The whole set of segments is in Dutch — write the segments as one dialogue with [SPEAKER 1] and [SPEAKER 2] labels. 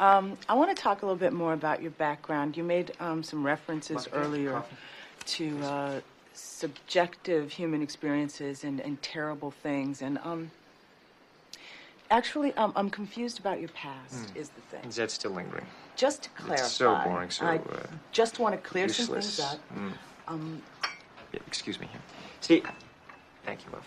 [SPEAKER 1] Um, I want to talk a little bit more about your background. You made um, some references earlier to uh, subjective human experiences and, and terrible things. And um, actually, um, I'm confused about your past, is the thing.
[SPEAKER 2] Is that still lingering?
[SPEAKER 1] Just to clarify.
[SPEAKER 2] It's so boring, so
[SPEAKER 1] I
[SPEAKER 2] uh,
[SPEAKER 1] just want to clear some
[SPEAKER 2] useless.
[SPEAKER 1] things up.
[SPEAKER 2] Mm.
[SPEAKER 1] Um,
[SPEAKER 2] Yeah, excuse me. See, thank you, love.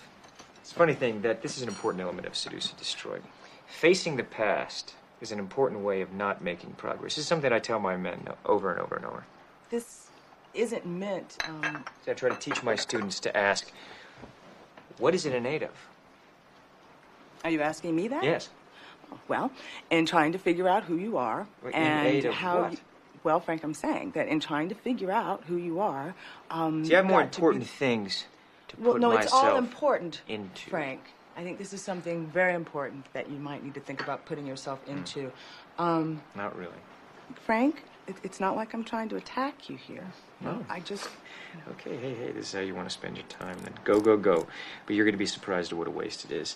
[SPEAKER 2] It's a funny thing that this is an important element of Seduce and Destroy. Facing the past is an important way of not making progress. This is something I tell my men over and over and over.
[SPEAKER 1] this isn't meant. Um,
[SPEAKER 2] So I try to teach my students to ask, what is it innate of?
[SPEAKER 1] are you asking me that?
[SPEAKER 2] Yes.
[SPEAKER 1] Well, in trying to figure out who you are
[SPEAKER 2] Wait,
[SPEAKER 1] and how. You, well, Frank, I'm saying that in trying to figure out who you are. Um,
[SPEAKER 2] See, I have more
[SPEAKER 1] to be-
[SPEAKER 2] important things to
[SPEAKER 1] Well,
[SPEAKER 2] put
[SPEAKER 1] no, it's all
[SPEAKER 2] myself
[SPEAKER 1] important,
[SPEAKER 2] into.
[SPEAKER 1] Frank. I think this is something very important that you might need to think about putting yourself
[SPEAKER 2] Hmm.
[SPEAKER 1] into. Um,
[SPEAKER 2] Not really.
[SPEAKER 1] Frank, it, it's not like I'm trying to attack you here.
[SPEAKER 2] No.
[SPEAKER 1] I just.
[SPEAKER 2] Okay, hey, hey, this is how you want to spend your time. Then go, go, go. But you're going to be surprised at what a waste it is.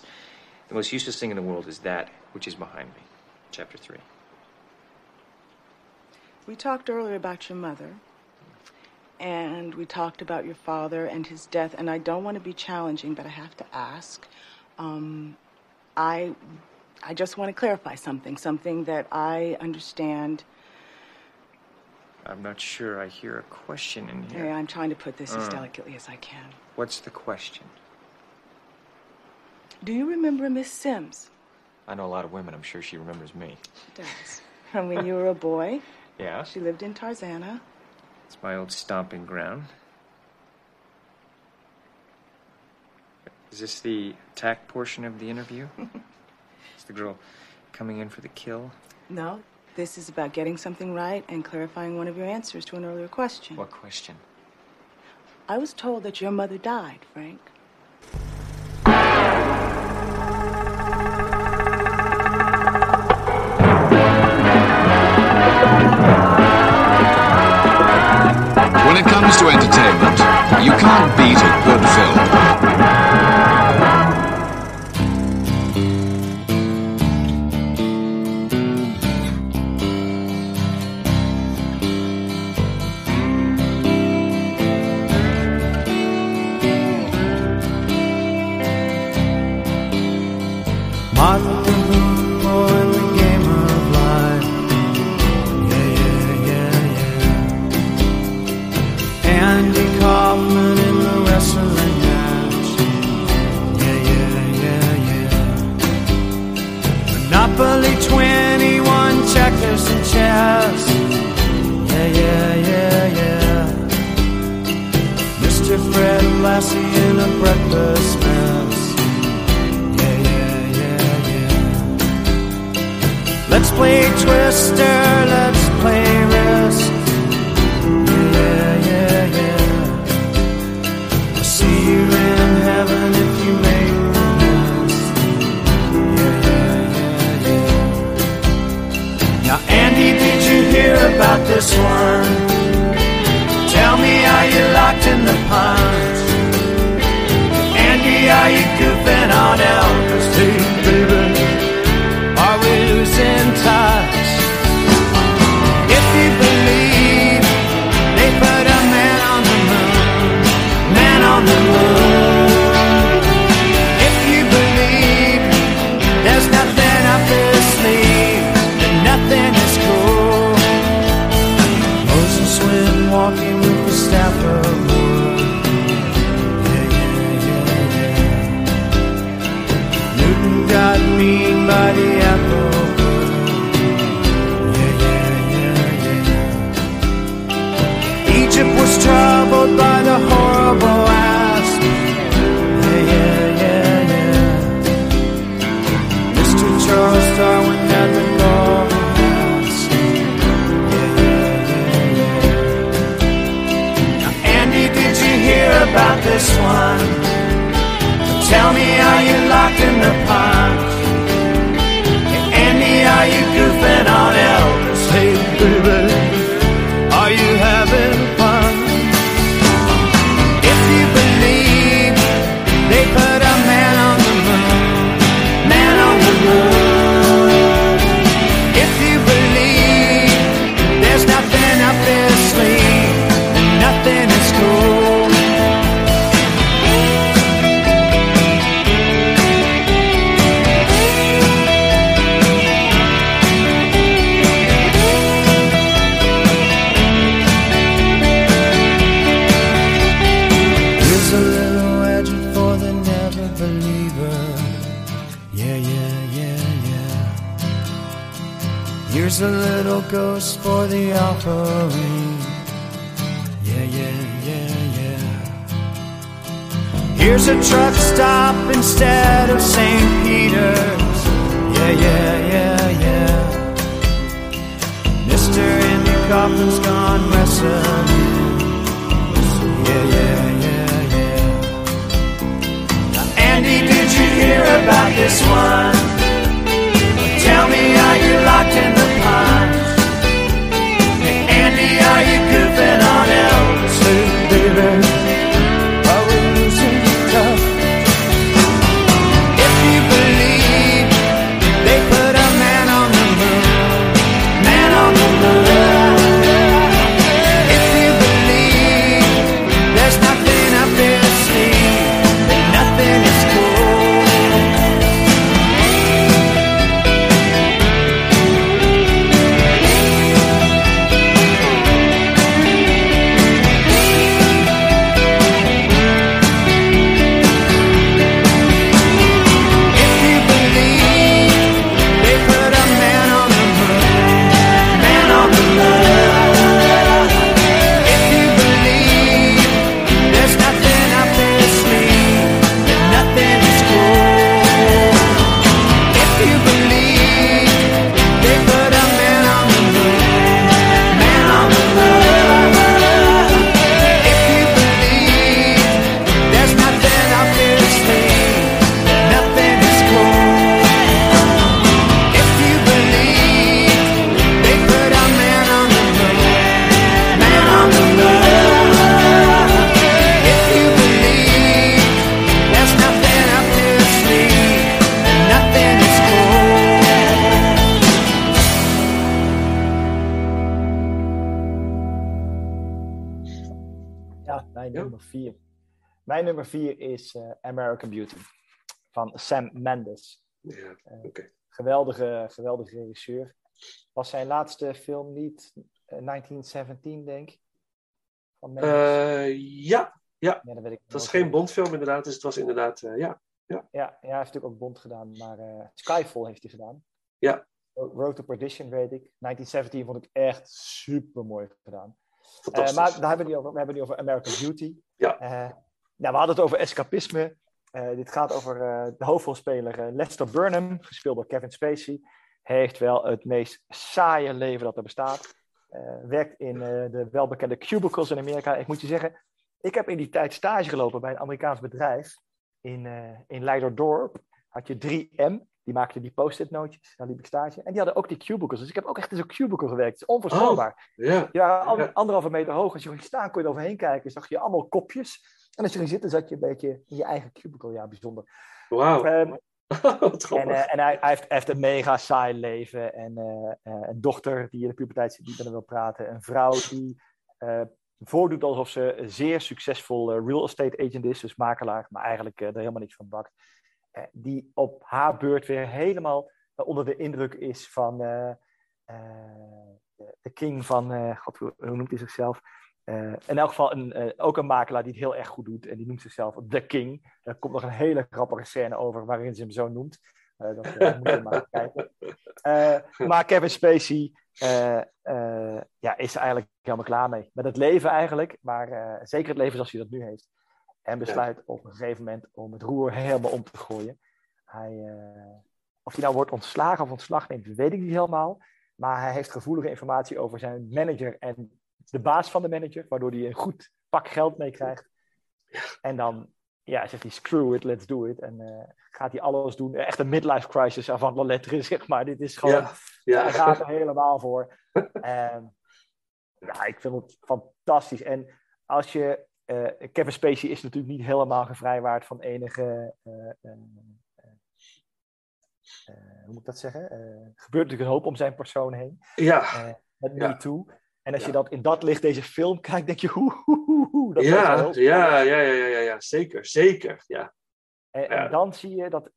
[SPEAKER 2] The most useless thing in the world is that which is behind me. Chapter 3.
[SPEAKER 1] We talked earlier about your mother, and we talked about your father and his death, and I don't want to be challenging, but I have to ask. Um, I, I just want to clarify something, something that I understand.
[SPEAKER 2] I'm not sure I hear a question in here.
[SPEAKER 1] Yeah, I'm trying to put this as
[SPEAKER 2] Uh.
[SPEAKER 1] delicately as I can.
[SPEAKER 2] What's the question?
[SPEAKER 1] Do you remember Miss Sims?
[SPEAKER 2] I know a lot of women. I'm sure she remembers me.
[SPEAKER 1] She does. From when you were a boy.
[SPEAKER 2] Yeah?
[SPEAKER 1] She lived in Tarzana.
[SPEAKER 2] It's my old stomping ground. Is this the attack portion of the interview? is the girl coming in for the kill?
[SPEAKER 1] No, this is about getting something right and clarifying one of your answers to an earlier question.
[SPEAKER 2] What question?
[SPEAKER 1] I was told that your mother died, Frank.
[SPEAKER 3] When it comes to entertainment, you can't beat a good film.
[SPEAKER 4] Marvel Here's a little ghost for the offering. Yeah, yeah, yeah, yeah. Here's a truck stop instead of St. Peter's. Yeah, yeah, yeah, yeah. Mr. Andy Kaufman's gone wrestling. Yeah, yeah, yeah, yeah. Now, Andy, did you hear about this one?
[SPEAKER 5] Nummer vier is eh, American Beauty van Sam Mendes.
[SPEAKER 6] Ja, oké.
[SPEAKER 5] Geweldige, geweldige regisseur. Was zijn laatste film niet eh, 1917, denk ik? Van?
[SPEAKER 6] Eh, ja, ja,
[SPEAKER 5] ja, dat weet ik nooit
[SPEAKER 6] geen. Bondfilm inderdaad, dus het was inderdaad, eh, ja.
[SPEAKER 5] Ja, ja, hij heeft natuurlijk ook Bond gedaan, maar eh, Skyfall heeft hij gedaan.
[SPEAKER 6] Ja.
[SPEAKER 5] Road to Perdition weet ik. 1917 vond ik echt super mooi gedaan. Eh,
[SPEAKER 6] Fantastisch.
[SPEAKER 5] maar daar hebben we, over. we hebben het niet over American Beauty.
[SPEAKER 6] Ja.
[SPEAKER 5] Eh, nou, we hadden het over escapisme. Eh, dit gaat over eh, de hoofdrolspeler eh, Lester Burnham, gespeeld door Kevin Spacey. Hij heeft wel het meest saaie leven dat er bestaat. Werkt in de welbekende cubicles in Amerika. Ik moet je zeggen, ik heb in die tijd stage gelopen bij een Amerikaans bedrijf in, in Leiderdorp. Had je 3M, die maakte die post-it nootjes. Daar liep ik stage. En die hadden ook die cubicles. Dus ik heb ook echt in zo'n cubicle gewerkt. Het is onvoorstelbaar.
[SPEAKER 6] Ja,
[SPEAKER 5] Ja,
[SPEAKER 6] Ja.
[SPEAKER 5] anderhalve meter hoog. Als je ging staan, kon je er overheen kijken. Zag je allemaal kopjes. En als je ging zitten, zat je een beetje in je eigen cubicle. Ja, bijzonder.
[SPEAKER 6] wauw.
[SPEAKER 5] Ehm, en eh, en hij, hij, heeft, heeft een mega saai leven. En eh, eh, een dochter die in de puberteit zit, die met hem wil praten. Een vrouw die voordoet alsof ze een zeer succesvol real estate agent is. Dus makelaar, maar eigenlijk er helemaal niks van bakt. Die op haar beurt weer helemaal onder de indruk is van de, king van... God, hoe noemt hij zichzelf? Eh, in elk geval een, eh, ook een makelaar die het heel erg goed doet. En die noemt zichzelf The King. Er komt nog een hele grappige scène over waarin ze hem zo noemt. Eh, dat moet je maar kijken. Maar Kevin Spacey ja, is er eigenlijk helemaal klaar mee. Met het leven eigenlijk. Maar zeker het leven zoals hij dat nu heeft. En besluit op een gegeven moment om het roer helemaal om te gooien. Hij, of hij nou wordt ontslagen of ontslag neemt, weet ik niet helemaal. Maar hij heeft gevoelige informatie over zijn manager en de baas van de manager, waardoor hij een goed pak geld meekrijgt. En dan ja, zegt hij, screw it, let's do it. En eh, gaat hij alles doen. Echt een midlife crisis avant la lettre, zeg maar. Dit is gewoon,
[SPEAKER 6] Ja, ja.
[SPEAKER 5] hij gaat er helemaal voor. Ehm, ja, ik vind het fantastisch. En als je, eh, Kevin Spacey is natuurlijk niet helemaal gevrijwaard van enige, eh, hoe moet ik dat zeggen? Er gebeurt natuurlijk een hoop om zijn persoon heen
[SPEAKER 6] Ja,
[SPEAKER 5] met
[SPEAKER 6] Ja.
[SPEAKER 5] Me Too. En als je dat in dat licht deze film kijkt, denk je, hoe, hoe, hoe, hoe. Dat
[SPEAKER 6] ja, ja, ja, ja, ja, ja, zeker, zeker, ja.
[SPEAKER 5] En,
[SPEAKER 6] Ja.
[SPEAKER 5] en dan zie je dat,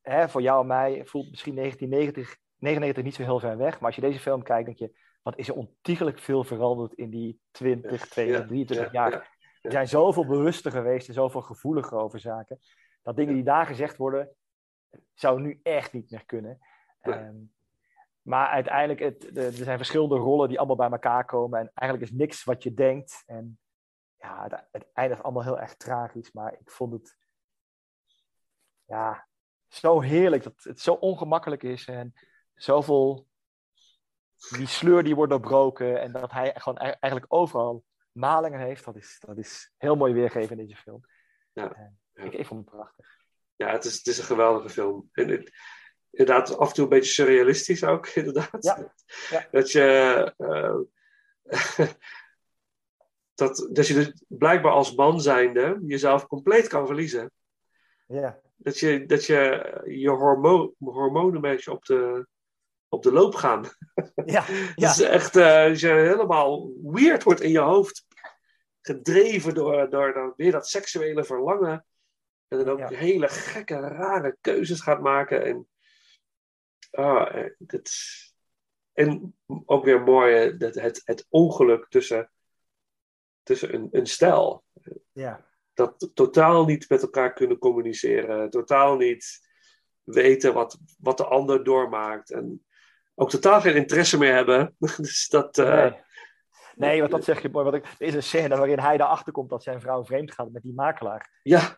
[SPEAKER 5] hè, voor jou en mij voelt misschien 1990, 99 niet zo heel ver weg. Maar als je deze film kijkt, denk je, wat is er ontiegelijk veel veranderd in die 20, 22, 23 jaar.
[SPEAKER 6] ja,
[SPEAKER 5] We zijn zoveel bewuster geweest en zoveel gevoeliger over zaken. Dat dingen die daar gezegd worden, zou nu echt niet meer kunnen.
[SPEAKER 6] Nee.
[SPEAKER 5] Maar uiteindelijk, het, er zijn verschillende rollen die allemaal bij elkaar komen. En eigenlijk is niks wat je denkt. En ja, het, het eindigt allemaal heel erg tragisch. Maar ik vond het ja, zo heerlijk dat het zo ongemakkelijk is. En zoveel, die sleur die wordt doorbroken. En dat hij gewoon e- eigenlijk overal malingen heeft. Dat is, dat is heel mooi weergegeven in deze film.
[SPEAKER 6] Ja.
[SPEAKER 5] Ik, ik vond het prachtig.
[SPEAKER 6] Ja, het is, het is een geweldige film. En het, inderdaad, af en toe een beetje surrealistisch ook, inderdaad.
[SPEAKER 5] Ja, ja.
[SPEAKER 6] Dat je... eh, dat, dat je dus blijkbaar als man zijnde jezelf compleet kan verliezen.
[SPEAKER 5] Ja,
[SPEAKER 6] Dat je dat je, je hormo hormonen een beetje op de, op de loop gaan.
[SPEAKER 5] ja,
[SPEAKER 6] Dat is echt, eh, je helemaal weird wordt in je hoofd. Gedreven door, door dan weer dat seksuele verlangen. En dan ook
[SPEAKER 5] Ja.
[SPEAKER 6] hele gekke, rare keuzes gaat maken. En, ah, eh, dit, en ook weer mooi, dat het, het ongeluk tussen, tussen een, een stijl.
[SPEAKER 5] ja.
[SPEAKER 6] Dat totaal niet met elkaar kunnen communiceren. Totaal niet weten wat, wat de ander doormaakt. En ook totaal geen interesse meer hebben. dus dat... eh,
[SPEAKER 5] Nee. Nee, want dat zeg je mooi. Want ik, er is een scène waarin hij erachter komt dat zijn vrouw vreemd gaat met die makelaar.
[SPEAKER 6] Ja,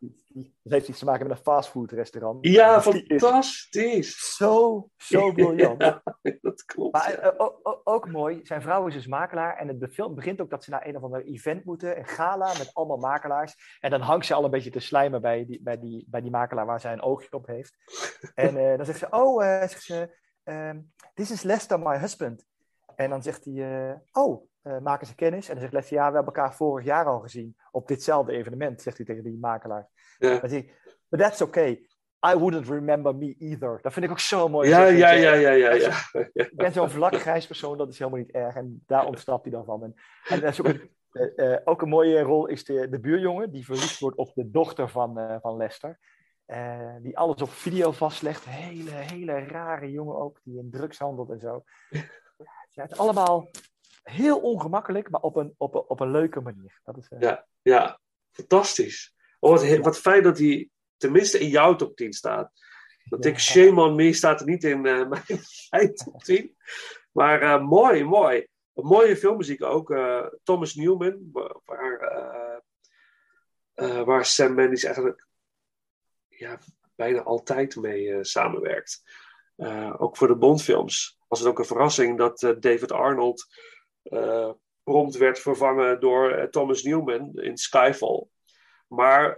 [SPEAKER 5] die- Dat heeft iets te maken met een fastfoodrestaurant.
[SPEAKER 6] ja fantastisch.
[SPEAKER 5] Zo, zo briljant.
[SPEAKER 6] Ja, dat klopt.
[SPEAKER 5] Maar
[SPEAKER 6] ja.
[SPEAKER 5] eh, ook mooi, zijn vrouw is dus makelaar en het film begint ook dat ze naar een of ander event moeten, een gala met allemaal makelaars. En dan hangt ze al een beetje te slijmen bij die, bij die, bij die makelaar waar zij een oogje op heeft. En eh, dan zegt ze, oh, eh, zegt ze, ehm, this is Lester, my husband. En dan zegt hij, eh, oh, eh, maken ze kennis? En dan zegt Lester, ja, we hebben elkaar vorig jaar al gezien op ditzelfde evenement, zegt hij tegen die makelaar.
[SPEAKER 6] Ja.
[SPEAKER 5] Dan zegt hij, but that's okay. I wouldn't remember me either. Dat vind ik ook zo mooi.
[SPEAKER 6] Ja, ja, ja, ja, ja, ja.
[SPEAKER 5] je, ik ben zo'n vlak grijs persoon, dat is helemaal niet erg. En daar ontsnapt hij dan van. En, en dat is ook, een, eh, ook een mooie rol is de, de buurjongen, die verliefd wordt op de dochter van, van Lester. Die alles op video vastlegt. Hele, hele rare jongen ook, die in drugs handelt en zo. Ja, het is allemaal heel ongemakkelijk, maar op een, op een, op een leuke manier. Dat is, eh,
[SPEAKER 6] Ja. Ja, fantastisch. Oh, wat, wat fijn dat hij tenminste in jouw top 10 staat. Want
[SPEAKER 5] Ja.
[SPEAKER 6] ik, shame on me, staat er niet in eh, mijn, mijn top 10. Maar eh, mooi, mooi. Een mooie filmmuziek ook. Thomas Newman, wa- waar, waar Sam Mendes eigenlijk ja, bijna altijd mee samenwerkt. Eh, ook voor de Bondfilms was het ook een verrassing dat eh, David Arnold eh, prompt werd vervangen door Thomas Newman in Skyfall. Maar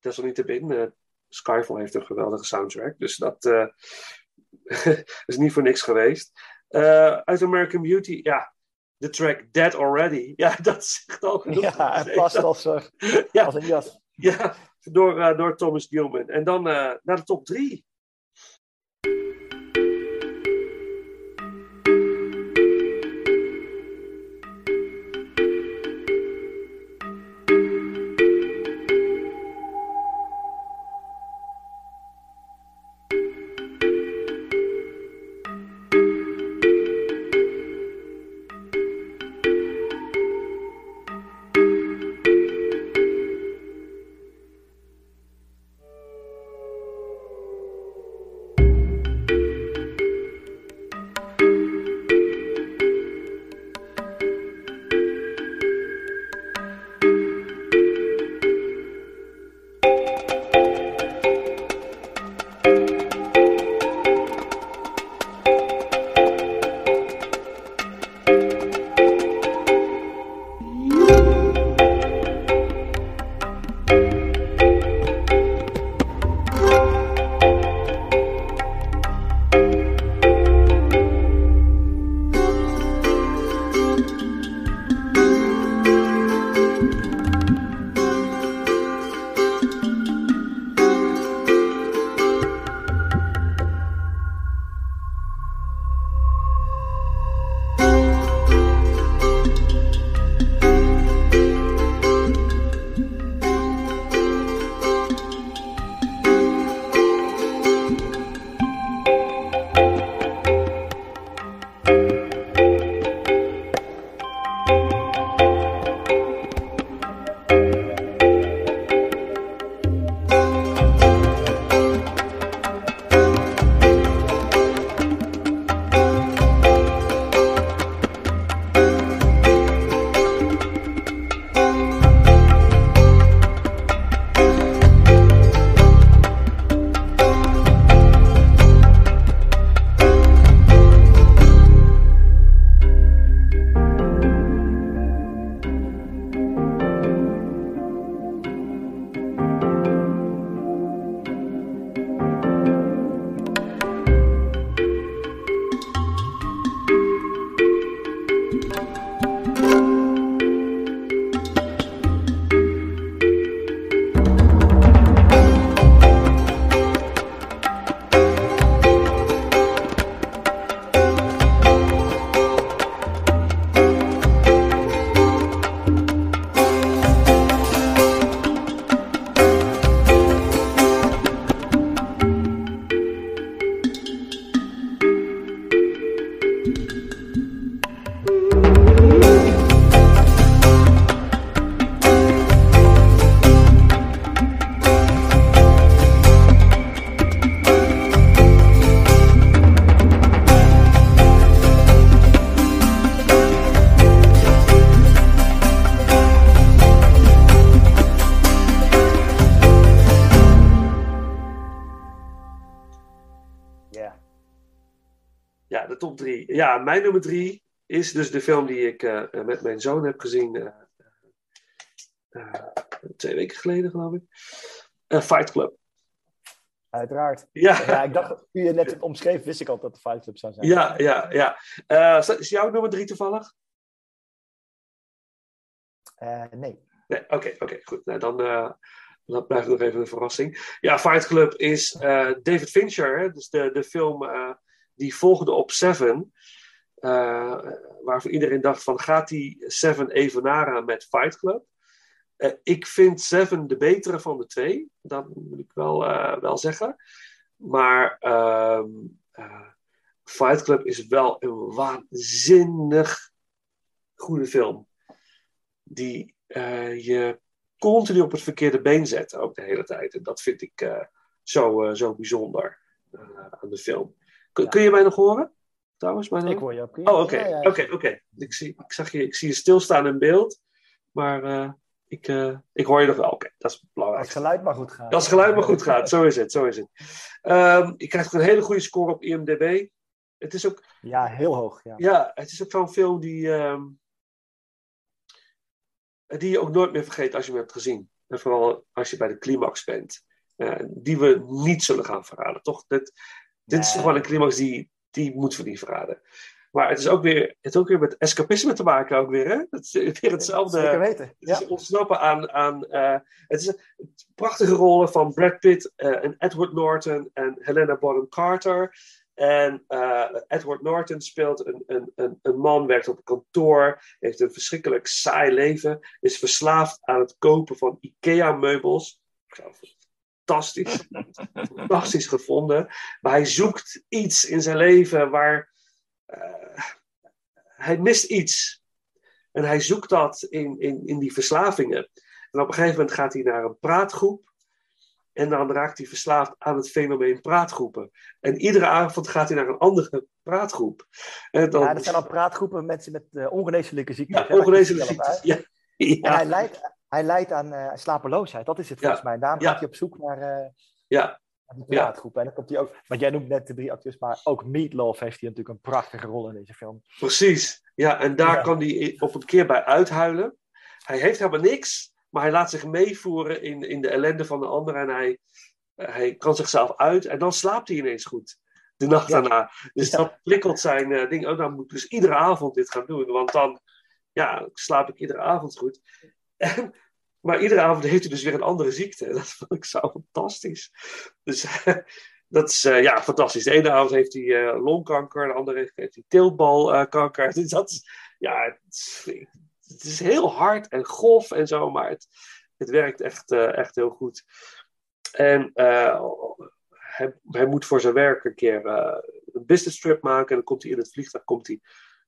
[SPEAKER 6] desalniettemin, Skyfall heeft een geweldige soundtrack, dus dat is niet voor niks geweest. Uit American Beauty, ja, de track Dead Already, ja, dat zegt al genoeg.
[SPEAKER 5] ja, het past als,
[SPEAKER 6] Ja.
[SPEAKER 5] als een jas.
[SPEAKER 6] Ja, door, door Thomas Newman. En dan naar de top drie. Mijn nummer drie is dus de film die ik eh, met mijn zoon heb gezien. eh, eh, twee weken geleden, geloof ik. Fight Club.
[SPEAKER 5] Uiteraard.
[SPEAKER 6] Ja,
[SPEAKER 5] Ja, ik dacht, toen je net het omschreef, wist ik al dat het de Fight Club zou zijn.
[SPEAKER 6] ja, ja. ja. Is jouw nummer drie toevallig?
[SPEAKER 5] Nee.
[SPEAKER 6] Nee, oké, oké, goed. Nou, dan, blijft het nog even een verrassing. Ja, Fight Club is David Fincher, hè, dus de, de film die volgde op Seven. Waarvan iedereen dacht van, gaat die Seven evenaren met Fight Club? Eh, ik vind Seven de betere van de twee, dat moet ik wel, eh, wel zeggen. Maar ehm, eh, Fight Club is wel een waanzinnig goede film. Die je continu op het verkeerde been zet, ook de hele tijd. En dat vind ik zo, zo bijzonder aan de film. Kun,
[SPEAKER 5] Ja.
[SPEAKER 6] kun je mij nog horen? Trouwens, mijn
[SPEAKER 5] Ik hoor je ook.
[SPEAKER 6] Oh, oké.
[SPEAKER 5] Ja, ja, ja.
[SPEAKER 6] Oké, oké. Ik, zie, ik, zag je, ik zie je stilstaan in beeld. Maar eh, ik, eh, ik hoor je nog wel. Oké, dat is belangrijk.
[SPEAKER 5] Als het geluid maar goed gaat.
[SPEAKER 6] Als het geluid maar goed gaat. Zo is het, zo is het. Ehm je krijgt ook een hele goede score op IMDb. Het is ook,
[SPEAKER 5] Ja, heel hoog. Ja.
[SPEAKER 6] ja, het is ook zo'n film die, ehm, die je ook nooit meer vergeet als je hem hebt gezien. En vooral als je bij de climax bent. Eh, die we niet zullen gaan verraden, toch? Dit, dit is toch wel een climax die, die moeten we niet verraden. Maar het is ook weer, het heeft ook weer met escapisme te maken, ook weer, hè? Het is weer hetzelfde.
[SPEAKER 5] Zeker weten.
[SPEAKER 6] Het
[SPEAKER 5] Ja.
[SPEAKER 6] is ontsnappen aan. aan eh, het is een prachtige rollen van Brad Pitt eh, en Edward Norton en Helena Bonham Carter. En eh, Edward Norton speelt een, een, een, een man, werkt op een kantoor, heeft een verschrikkelijk saai leven, is verslaafd aan het kopen van IKEA-meubels. Fantastisch. Fantastisch gevonden. Maar hij zoekt iets in zijn leven waar. eh, hij mist iets. En hij zoekt dat in, in, in die verslavingen. En op een gegeven moment gaat hij naar een praatgroep. En dan raakt hij verslaafd aan het fenomeen praatgroepen. En iedere avond gaat hij naar een andere praatgroep. En dan,
[SPEAKER 5] Ja, dat zijn al praatgroepen met mensen met eh, ongeneeslijke ziektes.
[SPEAKER 6] ja, ongeneeslijke ziektes.
[SPEAKER 5] uit.
[SPEAKER 6] Ja.
[SPEAKER 5] En
[SPEAKER 6] Ja.
[SPEAKER 5] hij leidt, hij leidt aan eh, slapeloosheid. Dat is het volgens
[SPEAKER 6] Ja.
[SPEAKER 5] mij. En daarom gaat hij op zoek naar, eh,
[SPEAKER 6] ja,
[SPEAKER 5] naar die
[SPEAKER 6] Ja.
[SPEAKER 5] praatgroepen. En dan komt hij ook... Want jij noemt net de drie acteurs, maar ook Meatloaf heeft hij natuurlijk een prachtige rol in deze film.
[SPEAKER 6] precies. Ja, en daar kan hij op een keer bij uithuilen. Hij heeft helemaal niks, maar hij laat zich meevoeren in, in de ellende van de ander. En hij, hij kan zichzelf uit. En dan slaapt hij ineens goed. De nacht
[SPEAKER 5] Ja.
[SPEAKER 6] daarna. Dus
[SPEAKER 5] Ja.
[SPEAKER 6] dat prikkelt zijn eh, ding. Oh, dan moet ik dus iedere avond dit gaan doen. Want dan ja, slaap ik iedere avond goed. En, maar iedere avond heeft hij dus weer een andere ziekte. Dat vond ik zo fantastisch. Dus dat is eh, ja, fantastisch. De ene avond heeft hij eh, longkanker. De andere heeft hij teelbalkanker. Dus dat is, ja, het is, heel hard en grof en zo. Maar het, het werkt echt, eh, echt heel goed. En eh, hij, hij moet voor zijn werk een keer eh, een business trip maken. En dan komt hij in het vliegtuig komt hij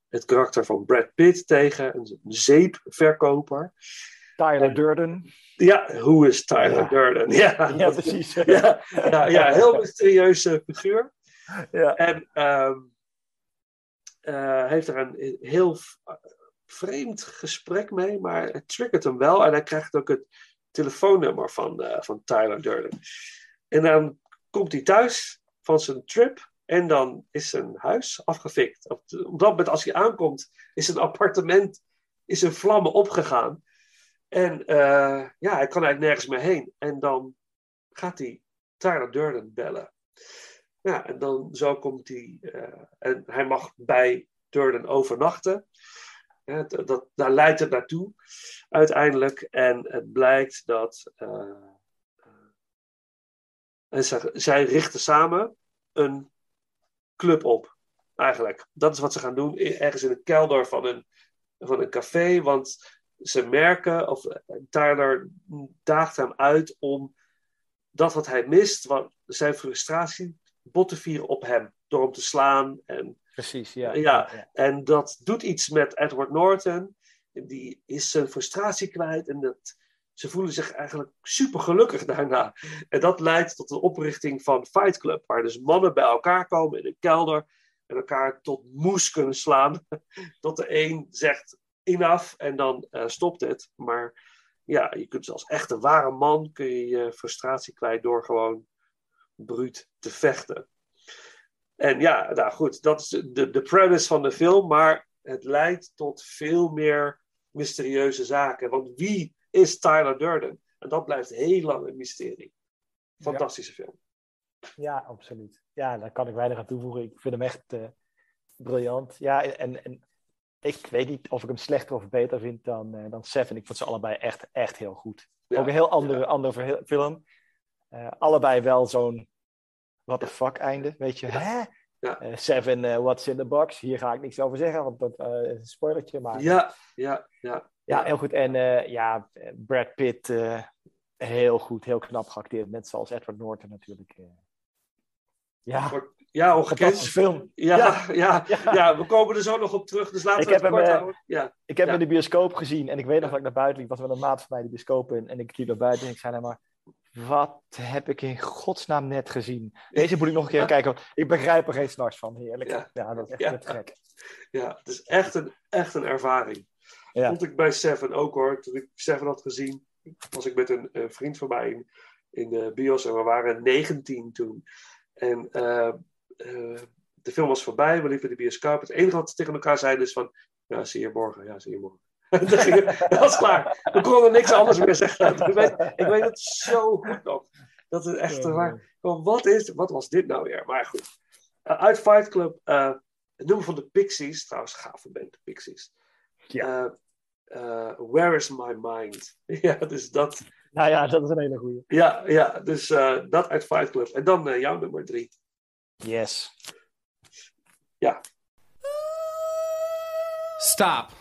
[SPEAKER 6] het karakter van Brad Pitt tegen. Een zeepverkoper.
[SPEAKER 5] Tyler Durden.
[SPEAKER 6] Ja, hoe is Tyler
[SPEAKER 5] Ja.
[SPEAKER 6] Durden? Ja,
[SPEAKER 5] Ja, precies.
[SPEAKER 6] ja, ja, ja, heel mysterieuze figuur.
[SPEAKER 5] Ja.
[SPEAKER 6] En eh, heeft er een heel vreemd gesprek mee, maar het triggert hem wel. En hij krijgt ook het telefoonnummer van, eh, van Tyler Durden. En dan komt hij thuis van zijn trip en dan is zijn huis afgefikt. Op, op dat moment, als hij aankomt, is zijn appartement is in vlammen opgegaan. En eh, ja, hij kan eigenlijk nergens meer heen. En dan gaat hij Tyler Durden bellen. Ja, en dan zo komt hij. eh, en hij mag bij Durden overnachten. Dat, dat, daar leidt het naartoe uiteindelijk. En het blijkt dat. eh, eh, en zij, zij richten samen een club op. Eigenlijk. Dat is wat ze gaan doen. Ergens in de kelder van een, van een café. Want ze merken, of eh, Tyler daagt hem uit om dat wat hij mist, wat, zijn frustratie, bot te vieren op hem. Door hem te slaan. En,
[SPEAKER 5] Precies, ja.
[SPEAKER 6] Ja. en dat doet iets met Edward Norton. Die is zijn frustratie kwijt. En dat, ze voelen zich eigenlijk super gelukkig daarna. En dat leidt tot de oprichting van Fight Club. Waar dus mannen bij elkaar komen in een kelder. En elkaar tot moes kunnen slaan. Tot de een zegt enough en dan eh, stopt het. Maar ja, je kunt als echte ware man kun je je frustratie kwijt door gewoon bruut te vechten. En ja, nou goed, dat is de, de premise van de film, maar het leidt tot veel meer mysterieuze zaken. Want wie is Tyler Durden? En dat blijft heel lang een mysterie. Fantastische film.
[SPEAKER 5] Ja, absoluut. Ja, daar kan ik weinig aan toevoegen. Ik vind hem echt uh, briljant. Ja, en, en ik weet niet of ik hem slechter of beter vind dan, uh, dan Seven. Ik vond ze allebei echt, echt heel goed.
[SPEAKER 6] Ja,
[SPEAKER 5] Ook een heel andere,
[SPEAKER 6] ja.
[SPEAKER 5] andere film. Uh, allebei wel zo'n what the fuck einde, weet je. Hè?
[SPEAKER 6] Ja.
[SPEAKER 5] Uh, Seven, what's in the box? Hier ga ik niks over zeggen, want dat is een spoilertje. Maar...
[SPEAKER 6] Ja, ja, ja.
[SPEAKER 5] Ja, heel goed. En ja, Brad Pitt, heel goed, heel knap geacteerd. Net zoals Edward Norton natuurlijk. Ja,
[SPEAKER 6] ja ongekend.
[SPEAKER 5] film.
[SPEAKER 6] Ja, ja. Ja, ja. ja, we komen er zo nog op terug, dus laten
[SPEAKER 5] ik
[SPEAKER 6] we het
[SPEAKER 5] heb
[SPEAKER 6] kort
[SPEAKER 5] hem,
[SPEAKER 6] houden. Ja.
[SPEAKER 5] Ik heb hem in de bioscoop gezien en ik weet nog dat ik naar buiten liep. was met een maat van mij de bioscoop in. En ik liep naar buiten en ik zei nou maar... Wat heb ik in godsnaam net gezien? Deze moet ik nog een keer kijken. want Ik begrijp er geen s'nachts van, heerlijk.
[SPEAKER 6] Ja.
[SPEAKER 5] Dat is echt net gek.
[SPEAKER 6] ja, het is echt een, echt een ervaring. Vond ik bij Seven ook hoor. Toen ik Seven had gezien, was ik met een, eh, vriend van mij in, in de bios en we waren 19 toen. En eh, eh, de film was voorbij, we liepen de bioscoop. Het enige wat we tegen elkaar zeiden is van, ja, zie je morgen, ja, zie je morgen. Dat was klaar. We konden niks anders meer zeggen. Ik weet, ik weet het zo goed nog. Dat het echt
[SPEAKER 5] Ja,
[SPEAKER 6] waar. Wat, is, wat was dit nou weer? Maar goed. Uh, uit Fight Club, uh, het nummer van de Pixies, trouwens, gave band, de Pixies.
[SPEAKER 5] Ja.
[SPEAKER 6] Uh, Where is my mind? ja, dus dat.
[SPEAKER 5] Nou ja, dat is een hele goeie.
[SPEAKER 6] Ja, ja dus dat uit Fight Club. En dan jouw nummer drie.
[SPEAKER 5] Yes.
[SPEAKER 6] Yeah.
[SPEAKER 4] Stop.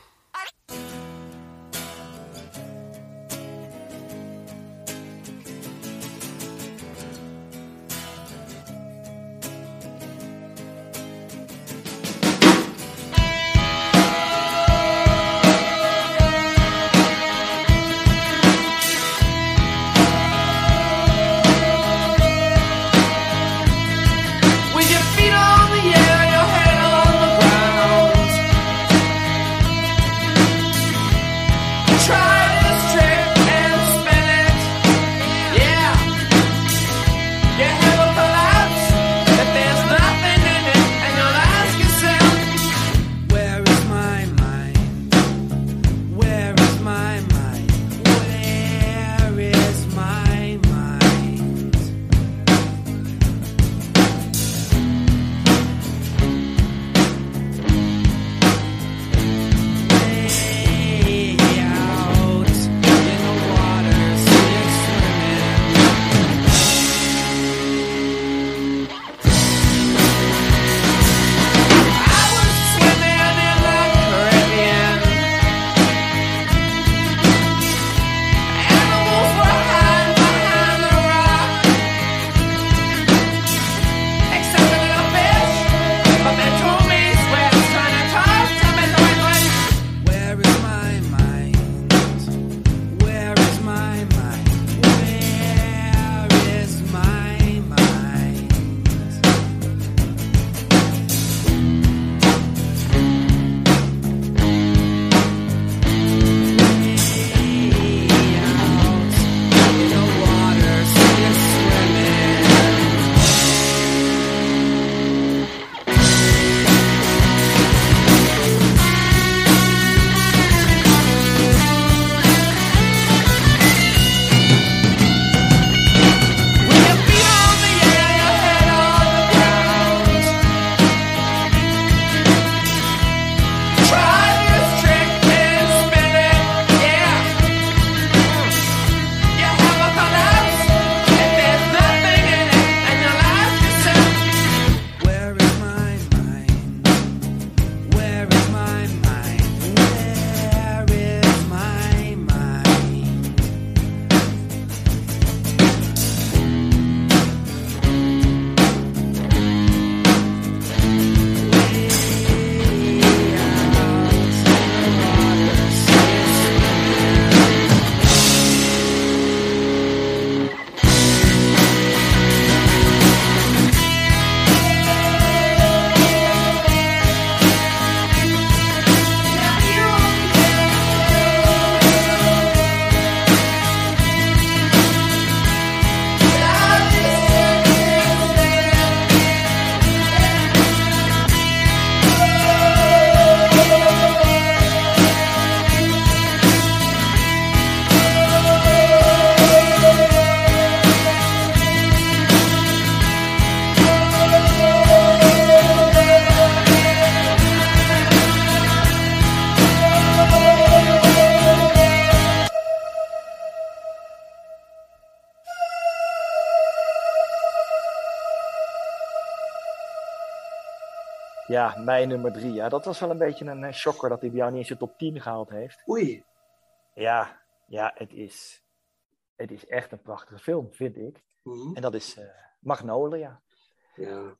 [SPEAKER 5] Ja, mijn nummer drie. Ja, dat was wel een beetje een eh, shocker dat hij bij jou niet eens de top 10 gehaald heeft.
[SPEAKER 6] Oei.
[SPEAKER 5] Ja, ja het, is, het is echt een prachtige film, vind ik.
[SPEAKER 6] Mhm.
[SPEAKER 5] En dat is eh, Magnolia.
[SPEAKER 6] Ja.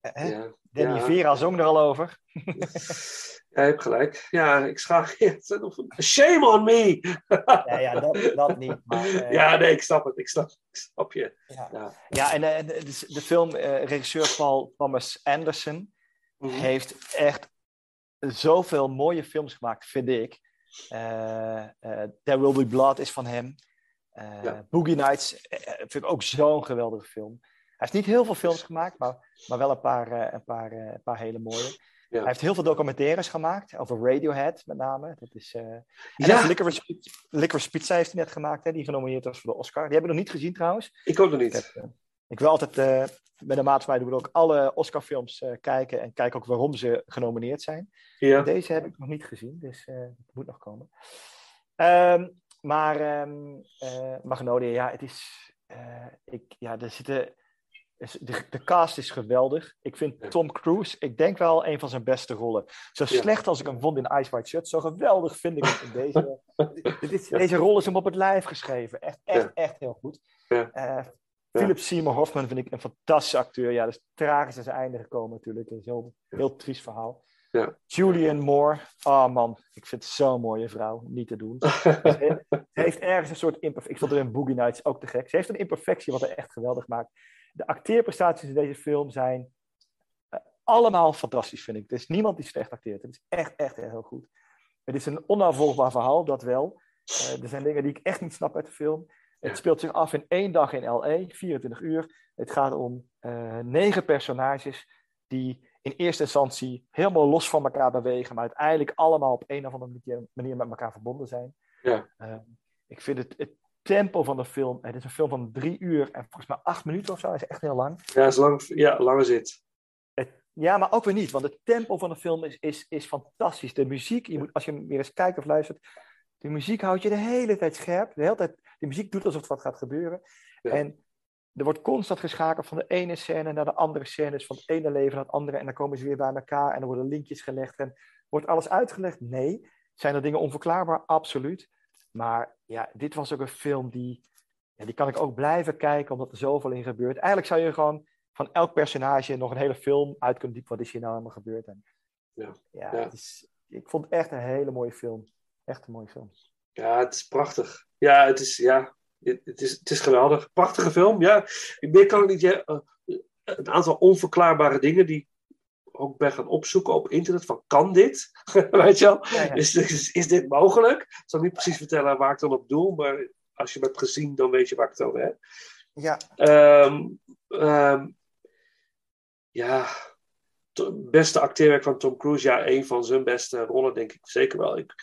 [SPEAKER 5] Eh?
[SPEAKER 6] Ja.
[SPEAKER 5] Danny
[SPEAKER 6] Ja.
[SPEAKER 5] Vera zong er al over.
[SPEAKER 6] Ja, je hebt gelijk. Ja, ik schaam je. Shame on me!
[SPEAKER 5] Ja, ja dat, dat niet. Maar,
[SPEAKER 6] Ja, nee, ik snap het. Ik snap, ik snap je.
[SPEAKER 5] ja.
[SPEAKER 6] Ja.
[SPEAKER 5] Ja, en de, de, de filmregisseur Paul Thomas Anderson
[SPEAKER 6] Mhm.
[SPEAKER 5] heeft echt zoveel mooie films gemaakt, vind ik. Eh, There Will Be Blood is van hem. Eh,
[SPEAKER 6] Ja.
[SPEAKER 5] Boogie Nights vind ik ook zo'n geweldige film. Hij heeft niet heel veel films gemaakt, maar, maar wel een paar, een, paar, een paar hele mooie.
[SPEAKER 6] Ja.
[SPEAKER 5] Hij heeft heel veel documentaires gemaakt, over Radiohead met name. Dat is, eh, en
[SPEAKER 6] Ja.
[SPEAKER 5] Licorice, Licorice Pizza heeft hij net gemaakt, hè, die genomineerd was voor de Oscar. Die hebben we nog niet gezien trouwens.
[SPEAKER 6] Ik ook nog
[SPEAKER 5] Ik,
[SPEAKER 6] niet.
[SPEAKER 5] heb, ik wil altijd, met een maat van mij doen we ook alle Oscarfilms eh kijken en kijken ook waarom ze genomineerd zijn.
[SPEAKER 6] Ja.
[SPEAKER 5] Deze heb ik nog niet gezien, dus eh het moet nog komen. Ehm, maar ehm eh, Magnolia, ja, het is. ik, ja, er zitten. is- De, de cast is geweldig. Ik vind. Tom Cruise, ik denk wel een van zijn beste rollen. Zo
[SPEAKER 6] Ja.
[SPEAKER 5] slecht als ik hem vond in Ice White Shut, zo geweldig vind ik hem in deze. dit is, Deze rol is hem op het lijf geschreven. Echt, echt,
[SPEAKER 6] Ja.
[SPEAKER 5] echt heel goed.
[SPEAKER 6] Ja.
[SPEAKER 5] Philip Seymour Hoffman vind ik een fantastische acteur. Ja, dat is tragisch aan zijn einde gekomen natuurlijk. Is een heel, heel triest verhaal.
[SPEAKER 6] Ja.
[SPEAKER 5] Julian Moore. Oh man, ik vind het zo'n mooie vrouw. Niet te doen. Ze heeft ergens een soort imperfectie. Ik vond er in Boogie Nights ook te gek. Ze heeft een imperfectie wat er echt geweldig maakt. De acteerprestaties in deze film zijn eh, allemaal fantastisch, vind ik. Er is niemand die slecht acteert. Het is echt, echt heel goed. Het is een onafvolgbaar verhaal, dat wel. Eh, er zijn dingen die ik echt niet snap uit de film. Het speelt zich af in één dag in L.A., 24 uur. Het gaat om eh, negen personages die in eerste instantie helemaal los van elkaar bewegen, maar uiteindelijk allemaal op een of andere manier- met elkaar verbonden zijn.
[SPEAKER 6] Ja.
[SPEAKER 5] Eh, ik vind het, het tempo van de film, het is een film van drie uur en volgens mij acht minuten of zo, is echt heel lang.
[SPEAKER 6] Ja, is lang, ja, lange zit.
[SPEAKER 5] Het- ja, maar ook weer niet, want het tempo van de film is, is, is fantastisch. De muziek, je moet, als je hem weer eens kijkt of luistert, de muziek houdt je de hele tijd scherp. De, hele tijd, de muziek doet alsof er wat gaat gebeuren.
[SPEAKER 6] Ja.
[SPEAKER 5] En er wordt constant geschakeld van de ene scène naar de andere scène, dus van het ene leven naar het andere. En dan komen ze weer bij elkaar en er worden linkjes gelegd. En wordt alles uitgelegd? Nee. Zijn er dingen onverklaarbaar? Absoluut. Maar ja, dit was ook een film die, ja, die kan ik ook blijven kijken, omdat er zoveel in gebeurt. Eigenlijk zou je gewoon van elk personage nog een hele film uit kunnen diepen. Wat is hier nou allemaal gebeurd? En,
[SPEAKER 6] Ja.
[SPEAKER 5] ja,
[SPEAKER 6] Ja.
[SPEAKER 5] Het is, ik vond het echt een hele mooie film. Echt een mooie film.
[SPEAKER 6] Ja, het is prachtig. Ja, het is, ja, het, het is, het is geweldig. Prachtige film, ja. Meer kan ik niet. Eh, een aantal onverklaarbare dingen die ik ook ben gaan opzoeken op internet. Van, kan dit? Weet je wel?
[SPEAKER 5] Ja, ja.
[SPEAKER 6] Is, is, is dit mogelijk? Ik zal niet precies vertellen waar ik dan op doel, maar als je hem hebt gezien, dan weet je waar ik het over heb.
[SPEAKER 5] Ja,
[SPEAKER 6] Ehm, ehm, ja, beste acteerwerk van Tom Cruise. Ja, een van zijn beste rollen, denk ik zeker wel. Ik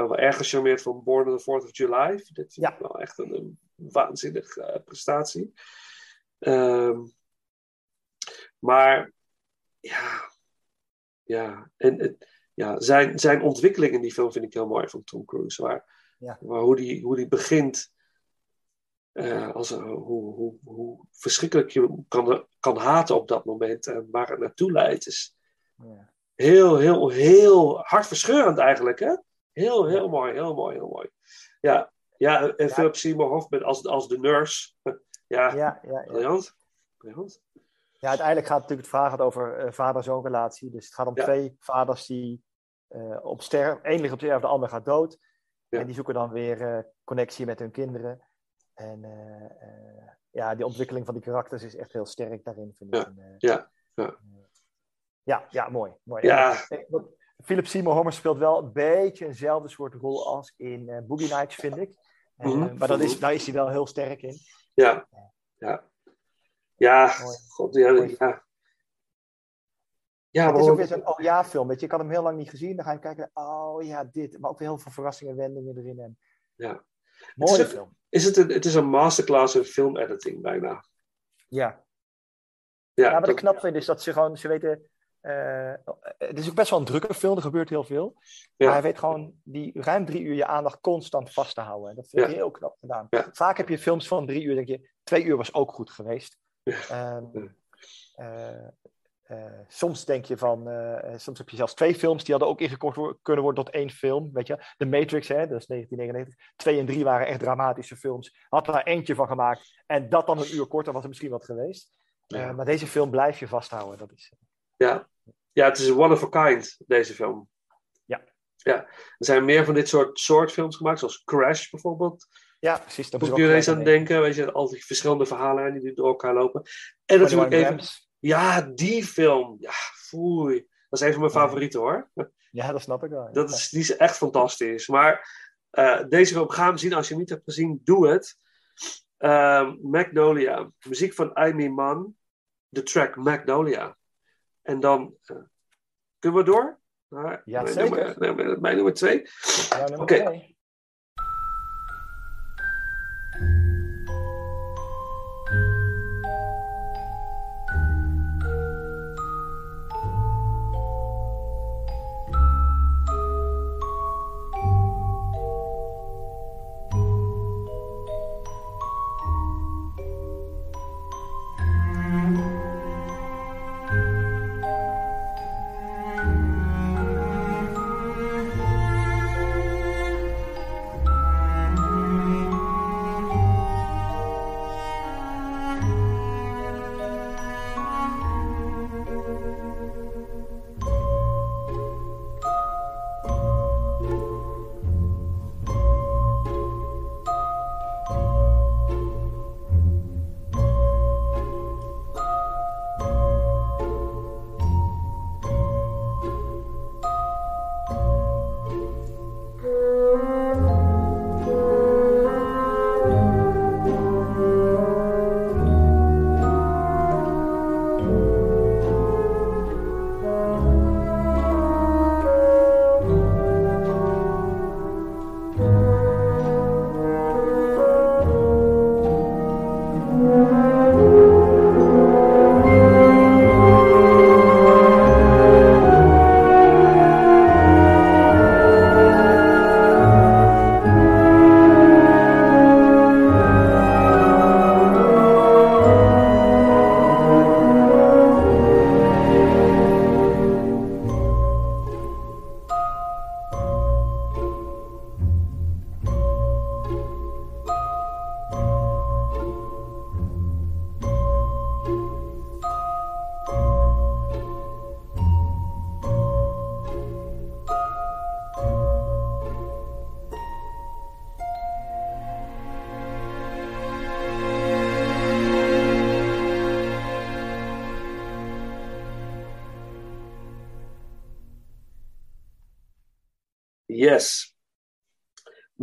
[SPEAKER 6] ben wel erg gecharmeerd van Born on the 4th of July. Dit vind
[SPEAKER 5] Ja.
[SPEAKER 6] ik wel echt een, een waanzinnige eh, prestatie. Ehm, maar ja, ja, en ja, zijn, zijn ontwikkeling in die film vind ik heel mooi van Tom Cruise. Waar,
[SPEAKER 5] Ja.
[SPEAKER 6] waar hoe, die, hoe die begint, eh, als, een- hoe, hoe, hoe verschrikkelijk je hem kan, kan haten op dat moment en waar het naartoe leidt, is
[SPEAKER 5] ja.
[SPEAKER 6] heel, heel, heel hartverscheurend eigenlijk. Hè? Heel, heel mooi, heel mooi, heel mooi. Ja, ja en. Philip Seymour Hoffman als, als de nurse. Ja,
[SPEAKER 5] ja, ja, ja.
[SPEAKER 6] briljant. briljant.
[SPEAKER 5] Ja, uiteindelijk gaat het natuurlijk het gaat over eh, vader-zoon relatie. Dus het gaat om
[SPEAKER 6] Ja.
[SPEAKER 5] twee vaders die eh, op sterven. Eén ligt op sterven, de ander gaat dood.
[SPEAKER 6] Ja.
[SPEAKER 5] En die zoeken dan weer eh, connectie met hun kinderen. En ja, die ontwikkeling van die karakters is echt heel sterk daarin, vind ik.
[SPEAKER 6] Ja.
[SPEAKER 5] En,
[SPEAKER 6] Ja. Ja.
[SPEAKER 5] ja, ja, mooi. mooi.
[SPEAKER 6] Ja.
[SPEAKER 5] En, wat- Philip Seymour Hoffman speelt wel een beetje eenzelfde soort rol als in eh, Boogie Nights, vind ik. Eh,
[SPEAKER 6] Mhm.
[SPEAKER 5] Maar dat is, daar is hij wel heel sterk in.
[SPEAKER 6] Ja, ja. Ja,
[SPEAKER 5] Mooi.
[SPEAKER 6] god, ja.
[SPEAKER 5] Mooi.
[SPEAKER 6] Ja, ja
[SPEAKER 5] het is ook weer zo'n oh ja film, weet je. Ik had hem heel lang niet gezien. Dan ga je kijken, oh ja, dit. Maar ook heel veel verrassingen en wendingen erin. En...
[SPEAKER 6] Ja.
[SPEAKER 5] Mooie
[SPEAKER 6] Het is-
[SPEAKER 5] film.
[SPEAKER 6] is het, een, het is een masterclass in filmediting bijna.
[SPEAKER 5] Ja.
[SPEAKER 6] Ja,
[SPEAKER 5] ja, wat
[SPEAKER 6] dat-
[SPEAKER 5] ik knap vind is dat ze gewoon, ze weten... eh, het is ook best wel een drukke film, er gebeurt heel veel.
[SPEAKER 6] Ja.
[SPEAKER 5] Maar hij weet gewoon die ruim drie uur je aandacht constant vast te houden. En dat vind ik
[SPEAKER 6] Ja.
[SPEAKER 5] heel knap gedaan.
[SPEAKER 6] Ja.
[SPEAKER 5] Vaak heb je films van drie uur, denk je, twee uur was ook goed geweest. Ehm, eh, eh, soms denk je van, eh, soms heb je zelfs twee films die hadden ook ingekort wo- kunnen worden tot één film. Weet je, The Matrix, hè, dat is 1999. Twee en drie waren echt dramatische films. Had er eentje van gemaakt en dat dan een uur korter was er misschien wat geweest. Eh, maar deze film blijf je vasthouden. Dat is,
[SPEAKER 6] Ja. ja, het is een one of a kind, deze film.
[SPEAKER 5] Ja.
[SPEAKER 6] ja. Er zijn meer van dit soort, soort films gemaakt, zoals Crash bijvoorbeeld.
[SPEAKER 5] ja, precies. Dat
[SPEAKER 6] Moet nu eens aan
[SPEAKER 5] gelijk
[SPEAKER 6] denken. Weet je, al die verschillende verhalen die door elkaar lopen. En natuurlijk
[SPEAKER 5] 21
[SPEAKER 6] even... Ja, die film. Ja, foei. Dat is een van mijn
[SPEAKER 5] Ja.
[SPEAKER 6] favorieten hoor.
[SPEAKER 5] Ja, dat snap ik wel. ja.
[SPEAKER 6] Dat is, die is echt fantastisch. Maar eh, deze film, ga hem zien. Als je hem niet hebt gezien, doe het. Ehm, Magnolia. Muziek van Amy Mann. De track Magnolia. En dan eh, kunnen we door? Naar
[SPEAKER 5] Ja,
[SPEAKER 6] mijn. Nummer, mijn- twee.
[SPEAKER 5] Ja,
[SPEAKER 6] Oké.